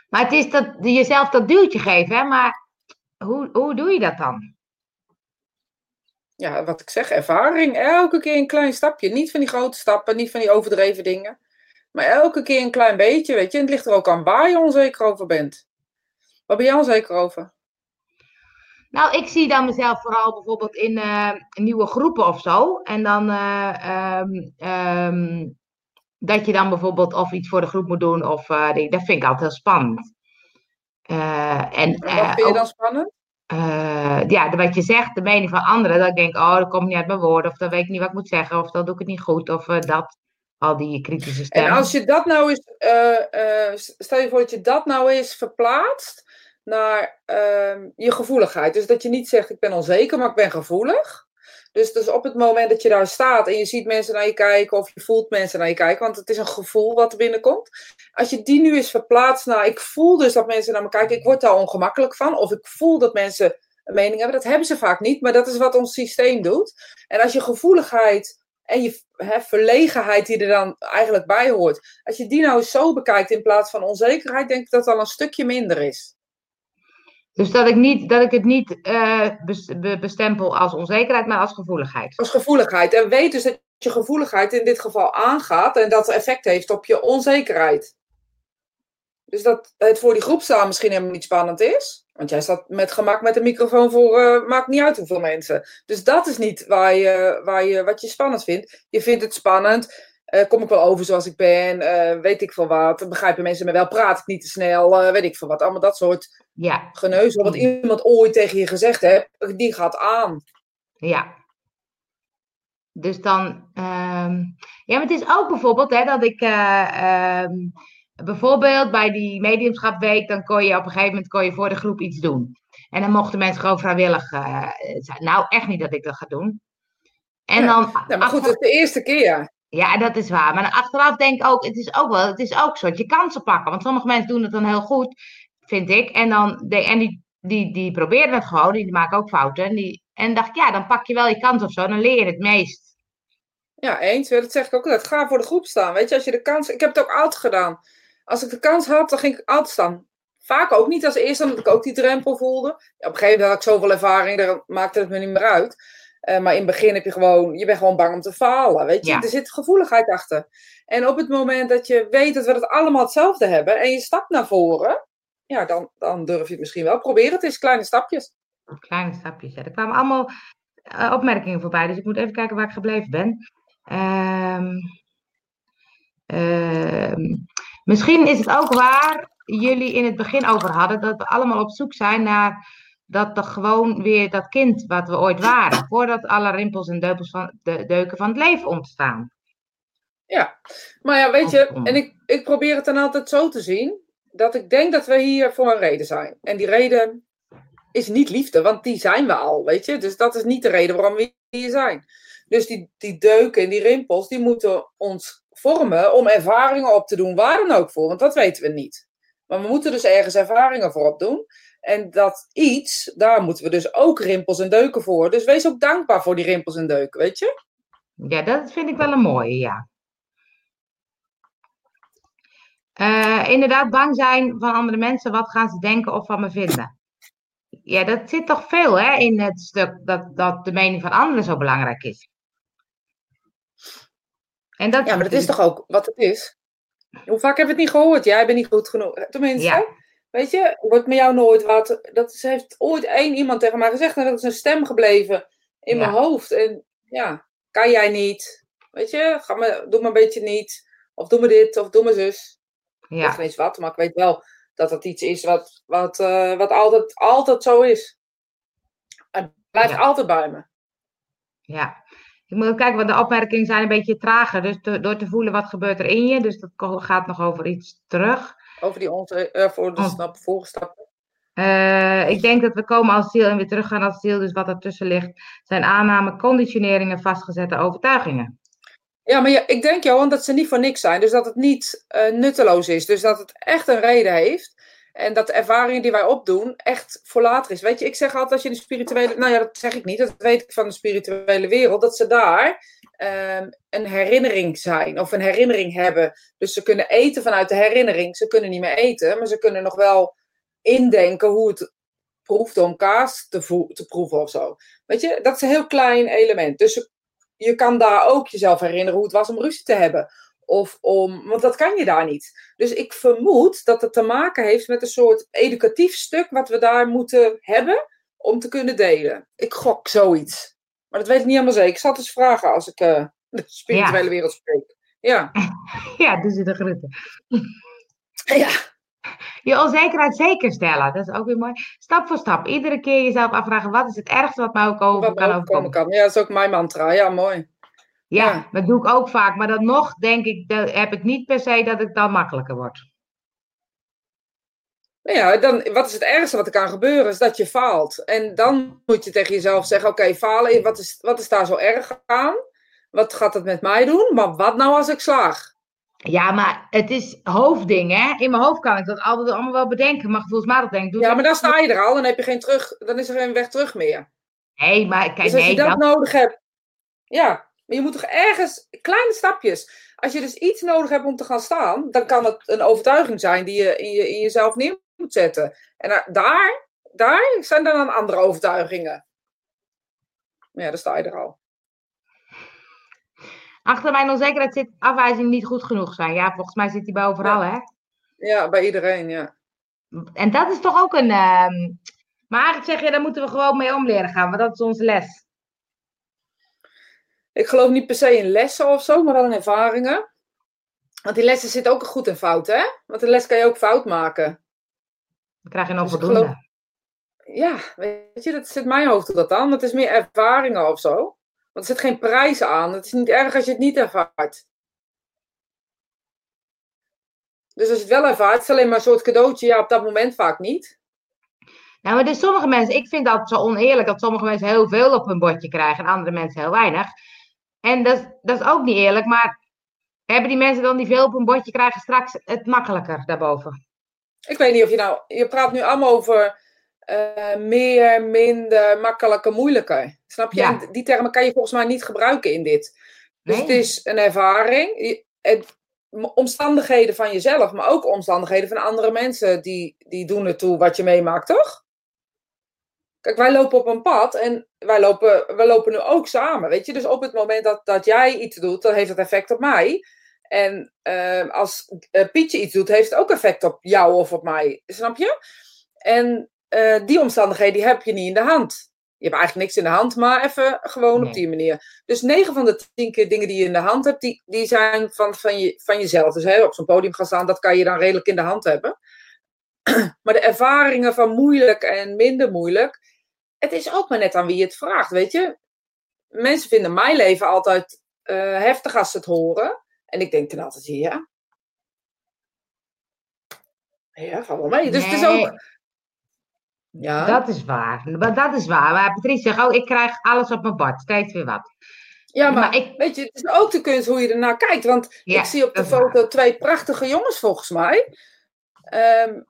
Maar het is dat jezelf dat duwtje geven, hè? Maar hoe, hoe doe je dat dan? Ja, wat ik zeg, ervaring. Elke keer een klein stapje. Niet van die grote stappen, niet van die overdreven dingen. Maar elke keer een klein beetje, weet je. En het ligt er ook aan waar je onzeker over bent. Waar ben jij onzeker over? Nou, ik zie dan mezelf vooral bijvoorbeeld in eh, nieuwe groepen of zo. En dan eh, ehm, ehm, dat je dan bijvoorbeeld of iets voor de groep moet doen. Of, eh, dat vind ik altijd heel spannend. En En wat vind je ook, dan spannend? Eh, ja, wat je zegt, de mening van anderen. Dat ik denk, oh, dat komt niet uit mijn woorden. Of dan weet ik niet wat ik moet zeggen. Of dan doe ik het niet goed. Of eh, dat. Al die kritische En stemmen. als je dat nou eens, eh, stel je voor dat je dat nou eens verplaatst naar ehm, je gevoeligheid. Dus dat je niet zegt ik ben onzeker, maar ik ben gevoelig. Dus, dus op het moment dat je daar staat en je ziet mensen naar je kijken of je voelt mensen naar je kijken, want het is een gevoel wat er binnenkomt. Als je die nu eens verplaatst naar ik voel dus dat mensen naar me kijken, ik word daar ongemakkelijk van. Of ik voel dat mensen een mening hebben. Dat hebben ze vaak niet, maar dat is wat ons systeem doet. En als je gevoeligheid en je hè, verlegenheid die er dan eigenlijk bij hoort. Als je die nou zo bekijkt in plaats van onzekerheid, denk ik dat dat al een stukje minder is. Dus dat ik, niet, dat ik het niet eh, bes- be- bestempel als onzekerheid, maar als gevoeligheid. Als gevoeligheid. En weet dus dat je gevoeligheid in dit geval aangaat en dat effect heeft op je onzekerheid. Dus dat het voor die groep staan misschien helemaal niet spannend is. Want jij staat met gemak met een microfoon voor, eh, maakt niet uit hoeveel mensen. Dus dat is niet waar je, waar je, wat je spannend vindt. Je vindt het spannend. Eh, kom ik wel over zoals ik ben? eh, weet ik veel wat? Begrijpen mensen me wel? Praat ik niet te snel? eh, weet ik veel wat? Allemaal dat soort Ja, geneuzel. Wat iemand ooit tegen je gezegd heeft, die gaat aan. ja. Dus dan, ehm, ja, maar het is ook bijvoorbeeld hè, dat ik, eh, ehm, bijvoorbeeld bij die mediumschapweek, dan kon je op een gegeven moment kon je voor de groep iets doen. En dan mochten mensen gewoon vrijwillig. Nou, echt niet dat ik dat ga doen. En dan, Nou, maar goed, dat is de eerste keer. Ja, dat is waar. Maar achteraf denk ik ook, het is ook wel, het is ook zo dat je kansen pakken. Want sommige mensen doen het dan heel goed, vind ik. En, dan, en die, die, die proberen het gewoon, die maken ook fouten. En, die, en dacht ja, dan pak je wel je kans of zo, dan leer je het meest. Ja, eens. Dat zeg ik ook altijd. Ga voor de groep staan. Weet je, als je de kans... Ik heb het ook altijd gedaan. Als ik de kans had, dan ging ik altijd staan. Vaak ook niet als eerste, omdat ik ook die drempel voelde. Op een gegeven moment had ik zoveel ervaring, daar maakte het me niet meer uit. Eh, maar in het begin heb je gewoon... Je bent gewoon bang om te falen, weet je. Ja. Er zit gevoeligheid achter. En op het moment dat je weet dat we het allemaal hetzelfde hebben... en je stapt naar voren... Ja, dan, dan durf je het misschien wel. Probeer het eens, kleine stapjes. Kleine stapjes. Ja. Er kwamen allemaal eh, opmerkingen voorbij, dus ik moet even kijken waar ik gebleven ben. Ehm, ehm, Misschien is het ook waar jullie in het begin over hadden, dat we allemaal op zoek zijn naar dat er gewoon weer dat kind wat we ooit waren, voordat alle rimpels en deupels van, de, deuken van het leven ontstaan. Ja, maar ja, weet je, en ik, ik probeer het dan altijd zo te zien, dat ik denk dat we hier voor een reden zijn. En die reden is niet liefde, want die zijn we al, weet je. Dus dat is niet de reden waarom we hier zijn. Dus die, die deuken en die rimpels, die moeten ons vormen om ervaringen op te doen, waar dan ook voor, want dat weten we niet. Maar we moeten dus ergens ervaringen voor opdoen. En dat iets, daar moeten we dus ook rimpels en deuken voor. Dus wees ook dankbaar voor die rimpels en deuken, weet je? Ja, dat vind ik wel een mooie, ja. Uh, inderdaad, bang zijn van andere mensen, wat gaan ze denken of van me vinden? Ja, dat zit toch veel hè, in het stuk dat, dat de mening van anderen zo belangrijk is. En dat ja, maar dat is toch ook wat het is? Hoe vaak heb je het niet gehoord? Jij bent niet goed genoeg. Tenminste, ja. Weet je, wordt met jou nooit wat. Dat heeft ooit één iemand tegen mij gezegd en dat is een stem gebleven in mijn hoofd. En ja, kan jij niet? Weet je, ga me, doe maar een beetje niet. Of doe me dit, of doe me zus. Ja. Of eens wat, maar ik weet wel dat dat iets is wat, wat, uh, wat altijd, altijd zo is. Het blijft altijd bij me. Ja, ik moet kijken, want de opmerkingen zijn een beetje trager. Dus door te voelen wat gebeurt er in je. Dus dat gaat nog over iets terug. Over die onze, uh, voor de oh. stap, volgestappen. Uh, ik denk dat we komen als ziel en weer teruggaan als ziel. Dus wat ertussen ligt zijn aanname, conditioneringen, vastgezette overtuigingen. Ja, maar ja, ik denk, Johan, dat ze niet voor niks zijn. Dus dat het niet uh, nutteloos is. Dus dat het echt een reden heeft. En dat de ervaringen die wij opdoen echt voor later is. Weet je, ik zeg altijd als je in de spirituele... Nou ja, dat zeg ik niet. Dat weet ik van de spirituele wereld. Dat ze daar um, een herinnering zijn. Of een herinnering hebben. Dus ze kunnen eten vanuit de herinnering. Ze kunnen niet meer eten. Maar ze kunnen nog wel indenken hoe het proeft om kaas te, te proeven of zo. Weet je, dat is een heel klein element. Dus je kan daar ook jezelf herinneren hoe het was om ruzie te hebben. Of om, want dat kan je daar niet. Dus ik vermoed dat het te maken heeft met een soort educatief stuk wat we daar moeten hebben om te kunnen delen. Ik gok zoiets. Maar dat weet ik niet helemaal zeker. Ik zal het eens vragen als ik uh, de spirituele wereld spreek. Ja. Ja, dus de groeten. Ja je onzekerheid zeker stellen. Dat is ook weer mooi. Stap voor stap. Iedere keer jezelf afvragen: wat is het ergste wat mij ook over kan overkomen? Kan. Ja, dat is ook mijn mantra. Ja, mooi. Ja, dat doe ik ook vaak. Maar dan nog denk ik, dat heb ik niet per se dat het dan makkelijker wordt. Nou ja, dan, wat is het ergste wat er kan gebeuren? Is dat je faalt. En dan moet je tegen jezelf zeggen: Oké, falen, wat is, wat is daar zo erg aan? Wat gaat het met mij doen? Maar wat nou als ik slaag? Ja, maar het is hoofdding, hè? In mijn hoofd kan ik dat altijd allemaal wel bedenken, maar gevoelsmatig denk ik... Doe ja, maar dan sta je er al, dan, heb je geen terug, dan is er geen weg terug meer. Nee, maar kijk, dus als je dat, nodig hebt... Ja, maar je moet toch ergens... Kleine stapjes. Als je dus iets nodig hebt om te gaan staan, dan kan het een overtuiging zijn die je in, je, in jezelf neer moet zetten. En daar, daar zijn dan andere overtuigingen. Ja, dan sta je er al. Achter mijn onzekerheid zit afwijzing niet goed genoeg zijn. Ja, volgens mij zit die bij overal, hè? Ja, bij iedereen, ja. En dat is toch ook een. Uh... Maar ik zeg je, daar moeten we gewoon mee om leren gaan, want dat is onze les. Ik geloof niet per se in lessen of zo, maar wel in ervaringen. Want die lessen zitten ook goed en fout, hè? Want een les kan je ook fout maken. Dan krijg je nog dus voldoende. Ja, weet je, dat zit mijn hoofd dat dan. Het is meer ervaringen of zo. Want er zit geen prijs aan. Het is niet erg als je het niet ervaart. Dus als je het wel ervaart, is het alleen maar een soort cadeautje. Ja, op dat moment vaak niet. Nou, maar dus sommige mensen, ik vind dat zo oneerlijk dat sommige mensen heel veel op hun bordje krijgen en andere mensen heel weinig. En dat, dat is ook niet eerlijk, maar hebben die mensen dan die veel op hun bordje krijgen straks het makkelijker daarboven? Ik weet niet of je nou, je praat nu allemaal over uh, meer, minder, makkelijker, moeilijker. Snap je? die termen kan je volgens mij niet gebruiken in dit. Dus het is een ervaring. Het, omstandigheden van jezelf, maar ook omstandigheden van andere mensen, die, die doen ertoe wat je meemaakt, toch? Kijk, wij lopen op een pad en wij lopen, wij lopen nu ook samen, weet je? Dus op het moment dat, dat jij iets doet, dan heeft het effect op mij. En uh, als uh, Pietje iets doet, heeft het ook effect op jou of op mij. Snap je? En uh, die omstandigheden die heb je niet in de hand. Je hebt eigenlijk niks in de hand, maar even gewoon op die manier. Dus 9 van de 10 keer dingen die je in de hand hebt, die, die zijn van, van, je, van jezelf. Dus hè, op zo'n podium gaan staan, dat kan je dan redelijk in de hand hebben. Maar de ervaringen van moeilijk en minder moeilijk, het is ook maar net aan wie je het vraagt, weet je. Mensen vinden mijn leven altijd uh, heftig als ze het horen. En ik denk dan altijd, ja. Ja, ga wel mee. Dus het is ook... Ja. Dat is waar. Dat is waar. Maar Patrice zegt, oh, ik krijg alles op mijn bord. Steeds weer wat. Ja, maar, ik... weet je, het is ook de kunst hoe je ernaar kijkt. Want ik zie op de foto twee prachtige jongens volgens mij. Um,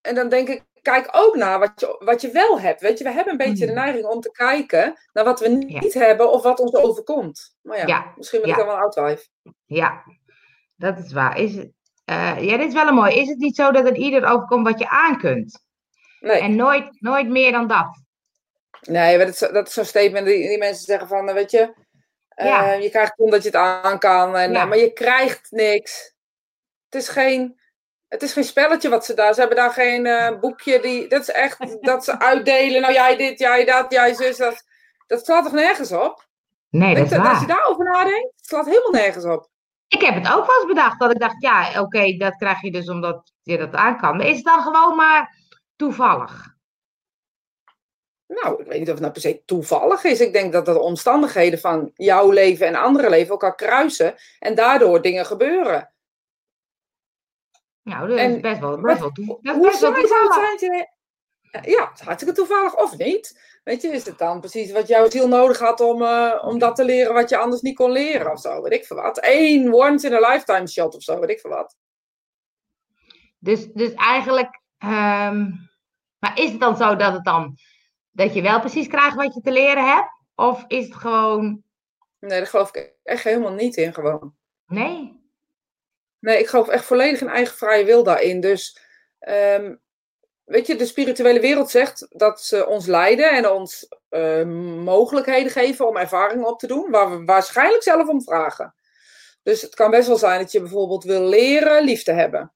en dan denk ik, kijk ook naar wat je, wat je wel hebt. Weet je, we hebben een beetje de mm. neiging om te kijken naar wat we niet hebben of wat ons overkomt. Maar ja, misschien ben ik dan wel oud wijf. Ja, dat is waar. Is het, uh, ja, dit is wel een mooi. Is het niet zo dat het ieder overkomt wat je aan kunt? Nee. En nooit, nooit meer dan dat? Nee, dat is, dat is zo'n statement die, die mensen zeggen van, eh, weet je, uh, je krijgt omdat je het aan kan, en, maar je krijgt niks. Het is geen het is geen spelletje wat ze daar. Ze hebben daar geen uh, boekje. Die, dat is echt dat ze uitdelen. Nou, jij dit, jij dat, jij zus. Dat, dat slaat toch nergens op? Nee, dat is waar. Als je daarover nadenkt, het slaat helemaal nergens op. Ik heb het ook wel eens bedacht. Dat ik dacht, ja, oké, dat krijg je dus omdat je dat aan kan. Maar is het dan gewoon maar toevallig? Nou, ik weet niet of het nou per se toevallig is. Ik denk dat de omstandigheden van jouw leven en andere leven elkaar kruisen. En daardoor dingen gebeuren. Nou, dat is best wel, best wel, dat is best wel toevallig. Ja, het is hartstikke toevallig of niet. Weet je, is het dan precies wat jouw ziel nodig had om, uh, om dat te leren wat je anders niet kon leren of zo, weet ik veel wat. Eén once in a lifetime shot of zo, weet ik veel wat. Dus, dus eigenlijk, um, maar is het dan zo dat het dan, dat je wel precies krijgt wat je te leren hebt? Of is het gewoon... Nee, daar geloof ik echt helemaal niet in gewoon. Nee? Nee, ik geloof echt volledig in eigen vrije wil daarin. Dus um, weet je, de spirituele wereld zegt dat ze ons leiden en ons uh, mogelijkheden geven om ervaringen op te doen, waar we waarschijnlijk zelf om vragen. Dus het kan best wel zijn dat je bijvoorbeeld wil leren lief te hebben.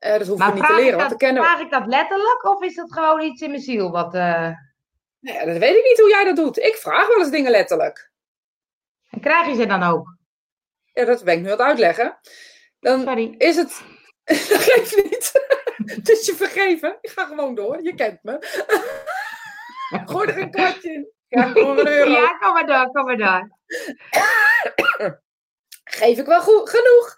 Uh, dat hoef je niet te leren. Dat, kennen... Vraag ik dat letterlijk of is dat gewoon iets in mijn ziel? Wat, uh... nee, dat weet ik niet hoe jij dat doet. Ik vraag wel eens dingen letterlijk. En krijg je ze dan ook? Ja, dat ben ik nu aan het uitleggen. Dan Sorry. is het. dat geeft niet. het is je vergeven. Ik ga gewoon door. Je kent me. Gooi er een kwartje in. Ja. Ja, kom maar door, kom maar door. Geef ik wel goed, genoeg.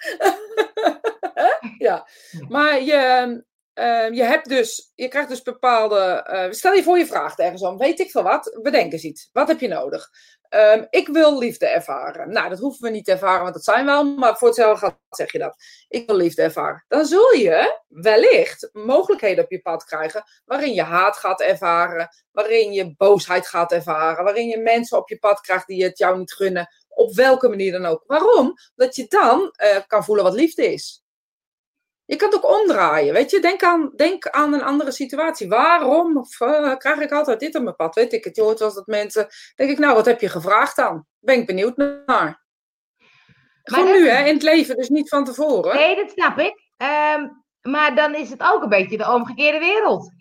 ja, maar je, uh, je hebt dus, je krijgt dus bepaalde. Uh, stel je voor je vraagt ergens om, weet ik veel wat, bedenk eens iets. Wat heb je nodig? Um, ik wil liefde ervaren. Nou, dat hoeven we niet te ervaren, want dat zijn we. Maar voor hetzelfde gaat zeg je dat. Ik wil liefde ervaren. Dan zul je wellicht mogelijkheden op je pad krijgen. waarin je haat gaat ervaren. Waarin je boosheid gaat ervaren. Waarin je mensen op je pad krijgt die het jou niet gunnen. Op welke manier dan ook. Waarom? Dat je dan uh, kan voelen wat liefde is. Je kan het ook omdraaien, weet je. Denk aan, denk aan een andere situatie. Waarom uh, krijg ik altijd dit op mijn pad? Weet ik het. Je hoort wel dat mensen... Denk ik, nou, wat heb je gevraagd dan? Ben ik benieuwd naar. Gewoon nu, hè, in het leven, dus niet van tevoren. Nee, dat snap ik. Um, maar dan is het ook een beetje de omgekeerde wereld.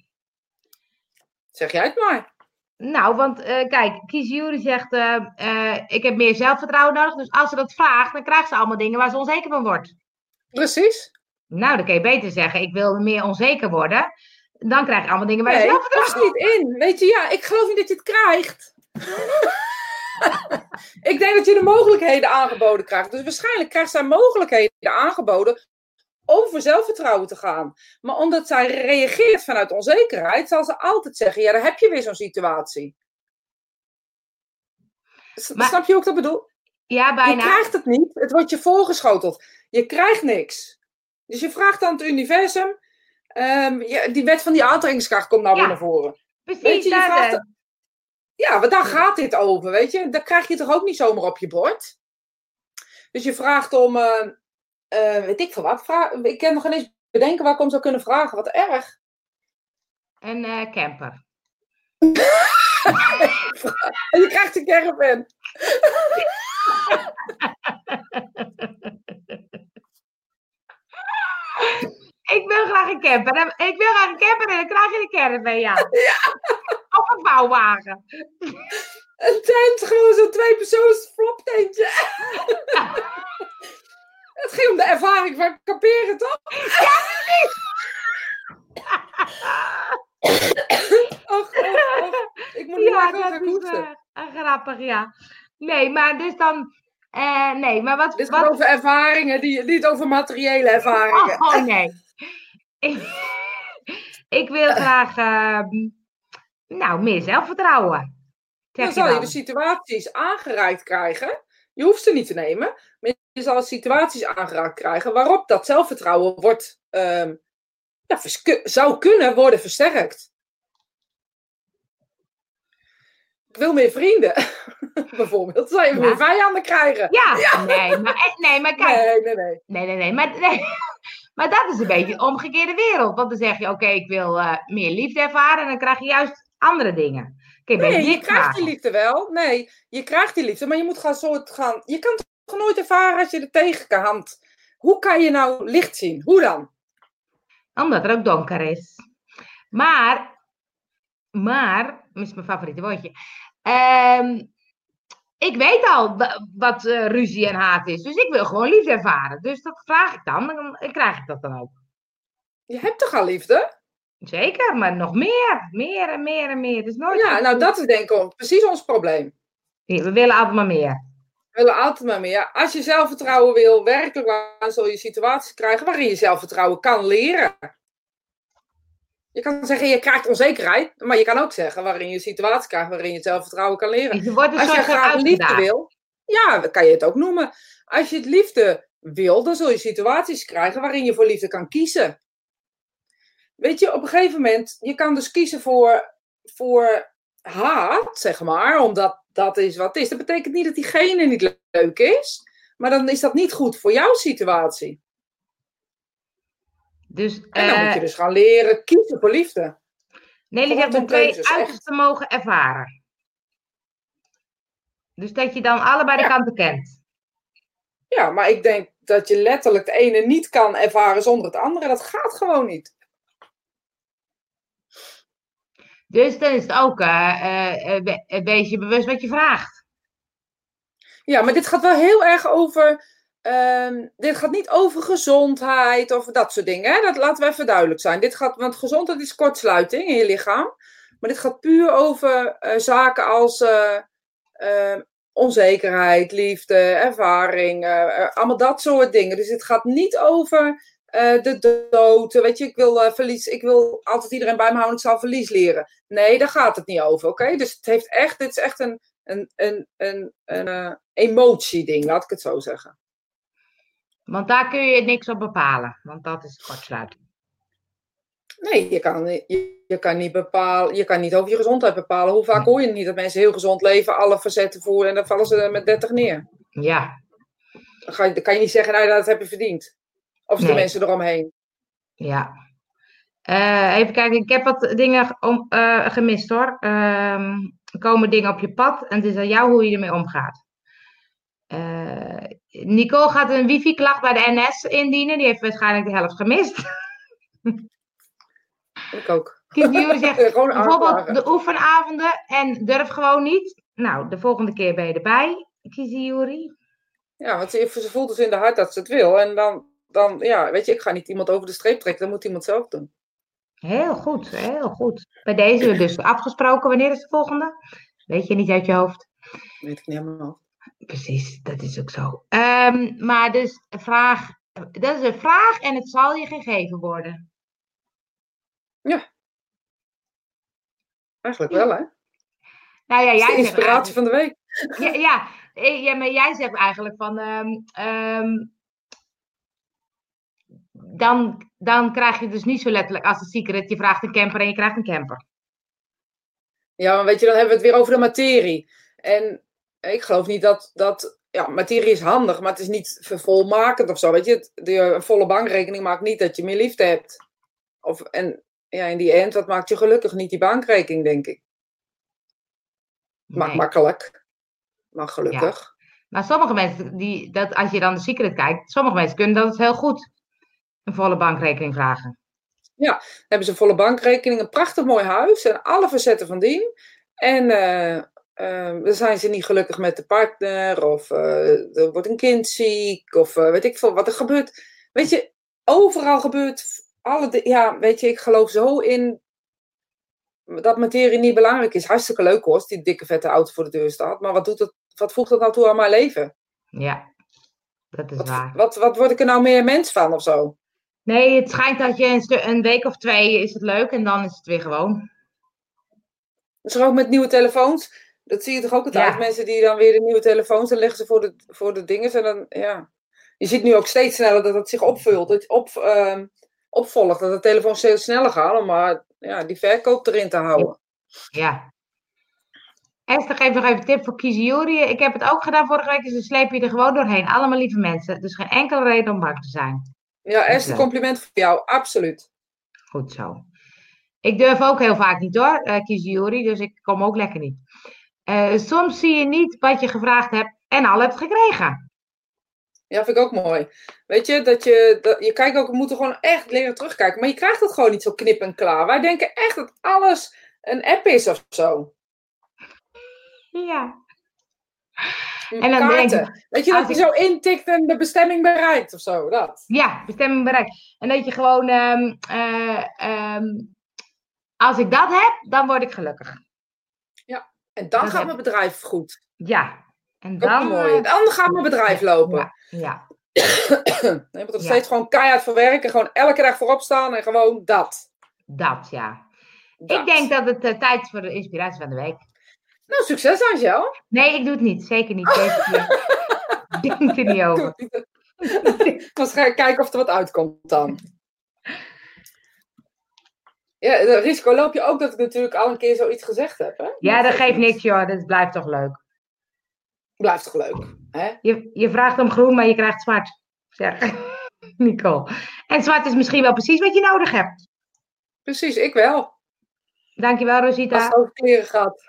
Zeg jij het maar. Nou, want uh, kijk, Kies zegt, uh, ik heb meer zelfvertrouwen nodig. Dus als ze dat vraagt, dan krijgt ze allemaal dingen waar ze onzeker van wordt. Precies. Nou, dan kun je beter zeggen, ik wil meer onzeker worden. Dan krijg je allemaal dingen waar je zelf vertrouwen niet in. Weet je, ja, ik geloof niet dat je het krijgt. ik denk dat je de mogelijkheden aangeboden krijgt. Dus waarschijnlijk krijgt zij mogelijkheden aangeboden om voor zelfvertrouwen te gaan. Maar omdat zij reageert vanuit onzekerheid, zal ze altijd zeggen: Ja, daar heb je weer zo'n situatie. Snap je ook dat bedoel? Ja, bijna. Je krijgt het niet, het wordt je voorgeschoteld. Je krijgt niks. Dus je vraagt aan het universum. Um, ja, die wet van die aantrekkingskracht komt nou weer naar voren. Precies, weet je, je vraagt, Ja, want daar gaat dit over, weet je. Dat krijg je toch ook niet zomaar op je bord. Dus je vraagt om, uh, uh, weet ik veel wat. Vraag, ik kan nog eens bedenken waar ik om zou kunnen vragen. Wat erg. Een uh, camper. en je krijgt een caravan. Ik wil graag een camper. Ik wil graag een camper en dan krijg je een caravan, ja. ja. Of een vouwwagen. Een tent, gewoon zo'n twee persoons floptentje. Het ging om de ervaring van kamperen, toch? Ja, precies. Och, och, och. Ik moet nu Ja, dat is eh, grappig, ja. Nee, maar dus dan... eh, nee, maar wat... Dit wat... gaat over ervaringen, die, niet over materiële ervaringen. Oh, oh, nee. ik, ik wil graag... ehm, nou, meer zelfvertrouwen. Dan zal je de situaties aangereikt krijgen. Je hoeft ze niet te nemen, maar je zal situaties aangereikt krijgen waarop dat zelfvertrouwen wordt, ehm, ja, zou kunnen worden versterkt. Ik wil meer vrienden, bijvoorbeeld. Zou je Ja. meer vijanden krijgen? Ja, nee, maar, eh, nee, maar kijk, Nee, nee, nee. Nee, nee, nee. Maar, nee. maar dat is een beetje de omgekeerde wereld. Want dan zeg je, oké, ik wil eh, meer liefde ervaren. En dan krijg je juist andere dingen. Je Nee, je krijgt die liefde wel. Nee, je krijgt die liefde, maar je moet gaan soort gaan. Je kan het toch nooit ervaren als je er tegen kan. Hoe kan je nou licht zien? Hoe dan? Omdat er ook donker is. Maar, maar, is mijn favoriete woordje. Ehm, ik weet al wa- wat eh, ruzie en haat is. Dus ik wil gewoon liefde ervaren. Dus dat vraag ik dan. Dan dan krijg ik dat dan ook. Je hebt toch al liefde? Zeker, maar nog meer. Meer en meer en meer. Dus nooit Ja, nou dat is denk ik precies ons probleem. We willen altijd maar meer. We willen altijd maar meer. Als je zelfvertrouwen wil, werkelijk waar, dan zul je situaties krijgen waarin je zelfvertrouwen kan leren. Je kan zeggen, je krijgt onzekerheid, maar je kan ook zeggen waarin je situaties krijgt waarin je zelfvertrouwen kan leren. Je wordt een Als je graag liefde wil, ja, dan kan je het ook noemen. Als je het liefde wil, dan zul je situaties krijgen waarin je voor liefde kan kiezen. Weet je, op een gegeven moment, je kan dus kiezen voor, voor haat, zeg maar, omdat dat is wat het is. Dat betekent niet dat diegene niet leuk is, maar dan is dat niet goed voor jouw situatie. Dus En dan eh, moet je dus gaan leren kiezen voor liefde. Nelly zegt om twee echt. uitersten mogen ervaren. Dus dat je dan allebei de Ja. kanten kent. Ja, maar ik denk dat je letterlijk het ene niet kan ervaren zonder het andere. Dat gaat gewoon niet. Dus dan is het ook, eh, eh, we- eh, wees je bewust wat je vraagt. Ja, maar dit gaat wel heel erg over. Ehm, dit gaat niet over gezondheid of dat soort dingen. Hè? Dat laten we even duidelijk zijn. Dit gaat, want gezondheid is kortsluiting in je lichaam. Maar dit gaat puur over eh, zaken als eh, ehm, onzekerheid, liefde, ervaring. eh, allemaal dat soort dingen. Dus het gaat niet over de dood. Weet je, ik wil verlies. Ik wil altijd iedereen bij me houden. Ik zal verlies leren. Nee, daar gaat het niet over. Oké, dus het heeft echt. Dit is echt een een, een, een, een emotieding, laat ik het zo zeggen. Want daar kun je niks op bepalen. Want dat is kortsluiting. Nee, je kan, niet- je, je kan niet bepalen, je kan niet over je gezondheid bepalen. Hoe vaak hoor je het niet dat mensen heel gezond leven, alle facetten voeren en dan vallen ze er met 30 neer. Ja, Dan, ga dan kan je niet zeggen, nou dat heb je verdiend. Of de Nee. mensen eromheen. ja. Eh, even kijken, ik heb wat dingen om, eh, gemist hoor. Ehm, er komen dingen op je pad en het is aan jou hoe je ermee omgaat. Eh, Nicole gaat een wifi-klacht bij de NS indienen. Die heeft waarschijnlijk de helft gemist. Ik ook. Kies Jury zegt bijvoorbeeld de oefenavonden en durf gewoon niet. Nou, de volgende keer ben je erbij. Kies Jury. Ja, want ze, ze voelt dus in de hart dat ze het wil. En dan, dan, ja, weet je, ik ga niet iemand over de streep trekken. Dat moet iemand zelf doen. Heel goed, heel goed. Bij deze dus afgesproken. Wanneer is de volgende? Weet je niet uit je hoofd. Weet ik niet helemaal. Precies, dat is ook zo. Ehm, maar dus vraag, dat is een vraag en het zal je gegeven worden. Eigenlijk wel, hè? Nou ja, Dat is jij de zegt inspiratie van de week. Ja, ja, eh, ja, maar jij zegt eigenlijk van. ehm, ehm, dan, dan krijg je dus niet zo letterlijk als een secret. Je vraagt een camper en je krijgt een camper. Ja, maar weet je, dan hebben we het weer over de materie. En ik geloof niet dat, dat ja, materie is handig, maar het is niet vervolmakend of zo. Weet je, de, een volle bankrekening maakt niet dat je meer liefde hebt. Of, en ja, in die end, wat maakt je gelukkig? Niet die bankrekening, denk ik. Maakt Nee. makkelijk, maar gelukkig. Maar sommige mensen, die, dat, als je dan de secret kijkt, sommige mensen kunnen dat heel goed. Een volle bankrekening vragen. Ja, hebben ze een volle bankrekening, een prachtig mooi huis en alle facetten van dien. En uh, dan zijn ze niet gelukkig met de partner, of er wordt een kind ziek, of weet ik veel wat er gebeurt. Weet je, overal gebeurt alle. Ja, weet je, ik geloof zo in dat materie niet belangrijk is. Hartstikke leuk hoor, die dikke vette auto voor de deur staat. Maar wat, doet het, wat voegt dat nou toe aan mijn leven? Ja, dat is wat, waar. Wat, wat word ik er nou meer mens van of zo? Nee, het schijnt dat je een, een week of twee is het leuk en dan is het weer gewoon. Dus ook met nieuwe telefoons. Dat zie je toch ook altijd. Ja. Mensen die dan weer de nieuwe telefoons, dan leggen ze voor de, voor de dingen. En dan, ja. Je ziet nu ook steeds sneller dat het zich opvult. Het op, uh, opvolgt. Dat de telefoons steeds sneller gaan. Om maar ja, die verkoop erin te houden. Ja. Esther geeft nog even een tip voor Kiziori. Ik heb het ook gedaan vorige week. Dus dan sleep je er gewoon doorheen. Allemaal lieve mensen. Dus geen enkele reden om bang te zijn. Ja, Esther, compliment voor jou. Absoluut. Goed zo. Ik durf ook heel vaak niet hoor, uh, Kiziori. Dus ik kom ook lekker niet. Uh, soms zie je niet wat je gevraagd hebt en al hebt gekregen. Ja, vind ik ook mooi. Weet je, dat je, dat, je kijkt ook, we moeten gewoon echt leren terugkijken. Maar je krijgt het gewoon niet zo knip en klaar. Wij denken echt dat alles een app is of zo. Ja. En dan denk Weet je, dat je zo intikt en de bestemming bereikt of zo, dat. Ja, bestemming bereikt. En dat je gewoon, um, uh, um, als ik dat heb, dan word ik gelukkig. En dan gaat mijn bedrijf goed. Ja, en dan, mooi. Eh, dan gaat mijn bedrijf lopen. Ja. ja. nee, moet steeds gewoon keihard voor werken. Gewoon elke dag voorop staan en gewoon dat. Dat, ja. Ik denk dat het uh, tijd is voor de inspiratie van de week. Nou, succes Angel. Nee, ik doe het niet. Zeker niet. Denk er niet over. ga kijken of er wat uitkomt dan. Ja, het risico loop je ook dat ik natuurlijk al een keer zoiets gezegd heb. Hè? Ja, dat geeft niks, joh. Dat blijft toch leuk. Blijft toch leuk? Hè? Je, je vraagt om groen, maar je krijgt zwart. Zeg, Nicole. En zwart is misschien wel precies wat je nodig hebt. Precies, ik wel. Dankjewel, Rosita. Als het over kleren gaat.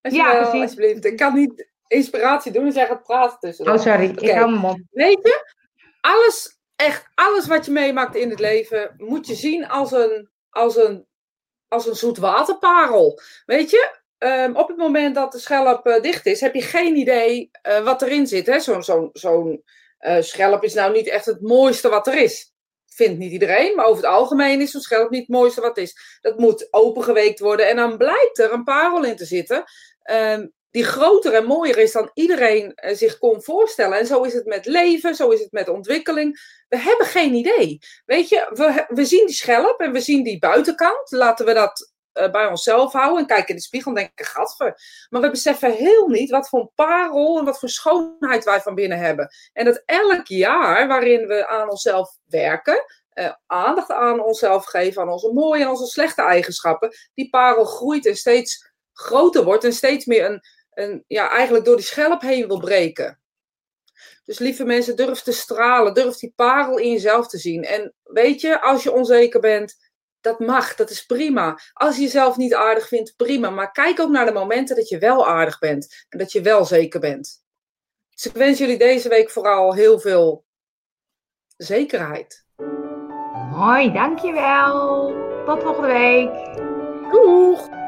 Ja, precies. Alsjeblieft. Ik kan niet inspiratie doen als jij gaat praten tussen. Oh, sorry. Ik hou. Weet je, alles, echt alles wat je meemaakt in het leven, moet je zien als een, als een, als een zoetwaterparel. Weet je, um, op het moment dat de schelp uh, dicht is, heb je geen idee uh, wat erin zit. Zo'n zo, zo uh, schelp is nou niet echt het mooiste wat er is. Vindt niet iedereen, maar over het algemeen is zo'n schelp niet het mooiste wat is. Dat moet opengeweekt worden en dan blijkt er een parel in te zitten. Um, die groter en mooier is dan iedereen zich kon voorstellen. En zo is het met leven, zo is het met ontwikkeling. We hebben geen idee. Weet je, we, we zien die schelp en we zien die buitenkant. Laten we dat uh, bij onszelf houden en kijken in de spiegel en denken, gadver. Maar we beseffen heel niet wat voor een parel en wat voor schoonheid wij van binnen hebben. En dat elk jaar waarin we aan onszelf werken, uh, aandacht aan onszelf geven, aan onze mooie en onze slechte eigenschappen, die parel groeit en steeds groter wordt en steeds meer een, een ja, eigenlijk door die schelp heen wil breken. Dus lieve mensen, durf te stralen, durf die parel in jezelf te zien. En weet je, als je onzeker bent, dat mag, dat is prima. Als je jezelf niet aardig vindt, prima. Maar kijk ook naar de momenten dat je wel aardig bent en dat je wel zeker bent. Dus ik wens jullie deze week vooral heel veel zekerheid. Mooi, dankjewel. Tot volgende week. Doeg!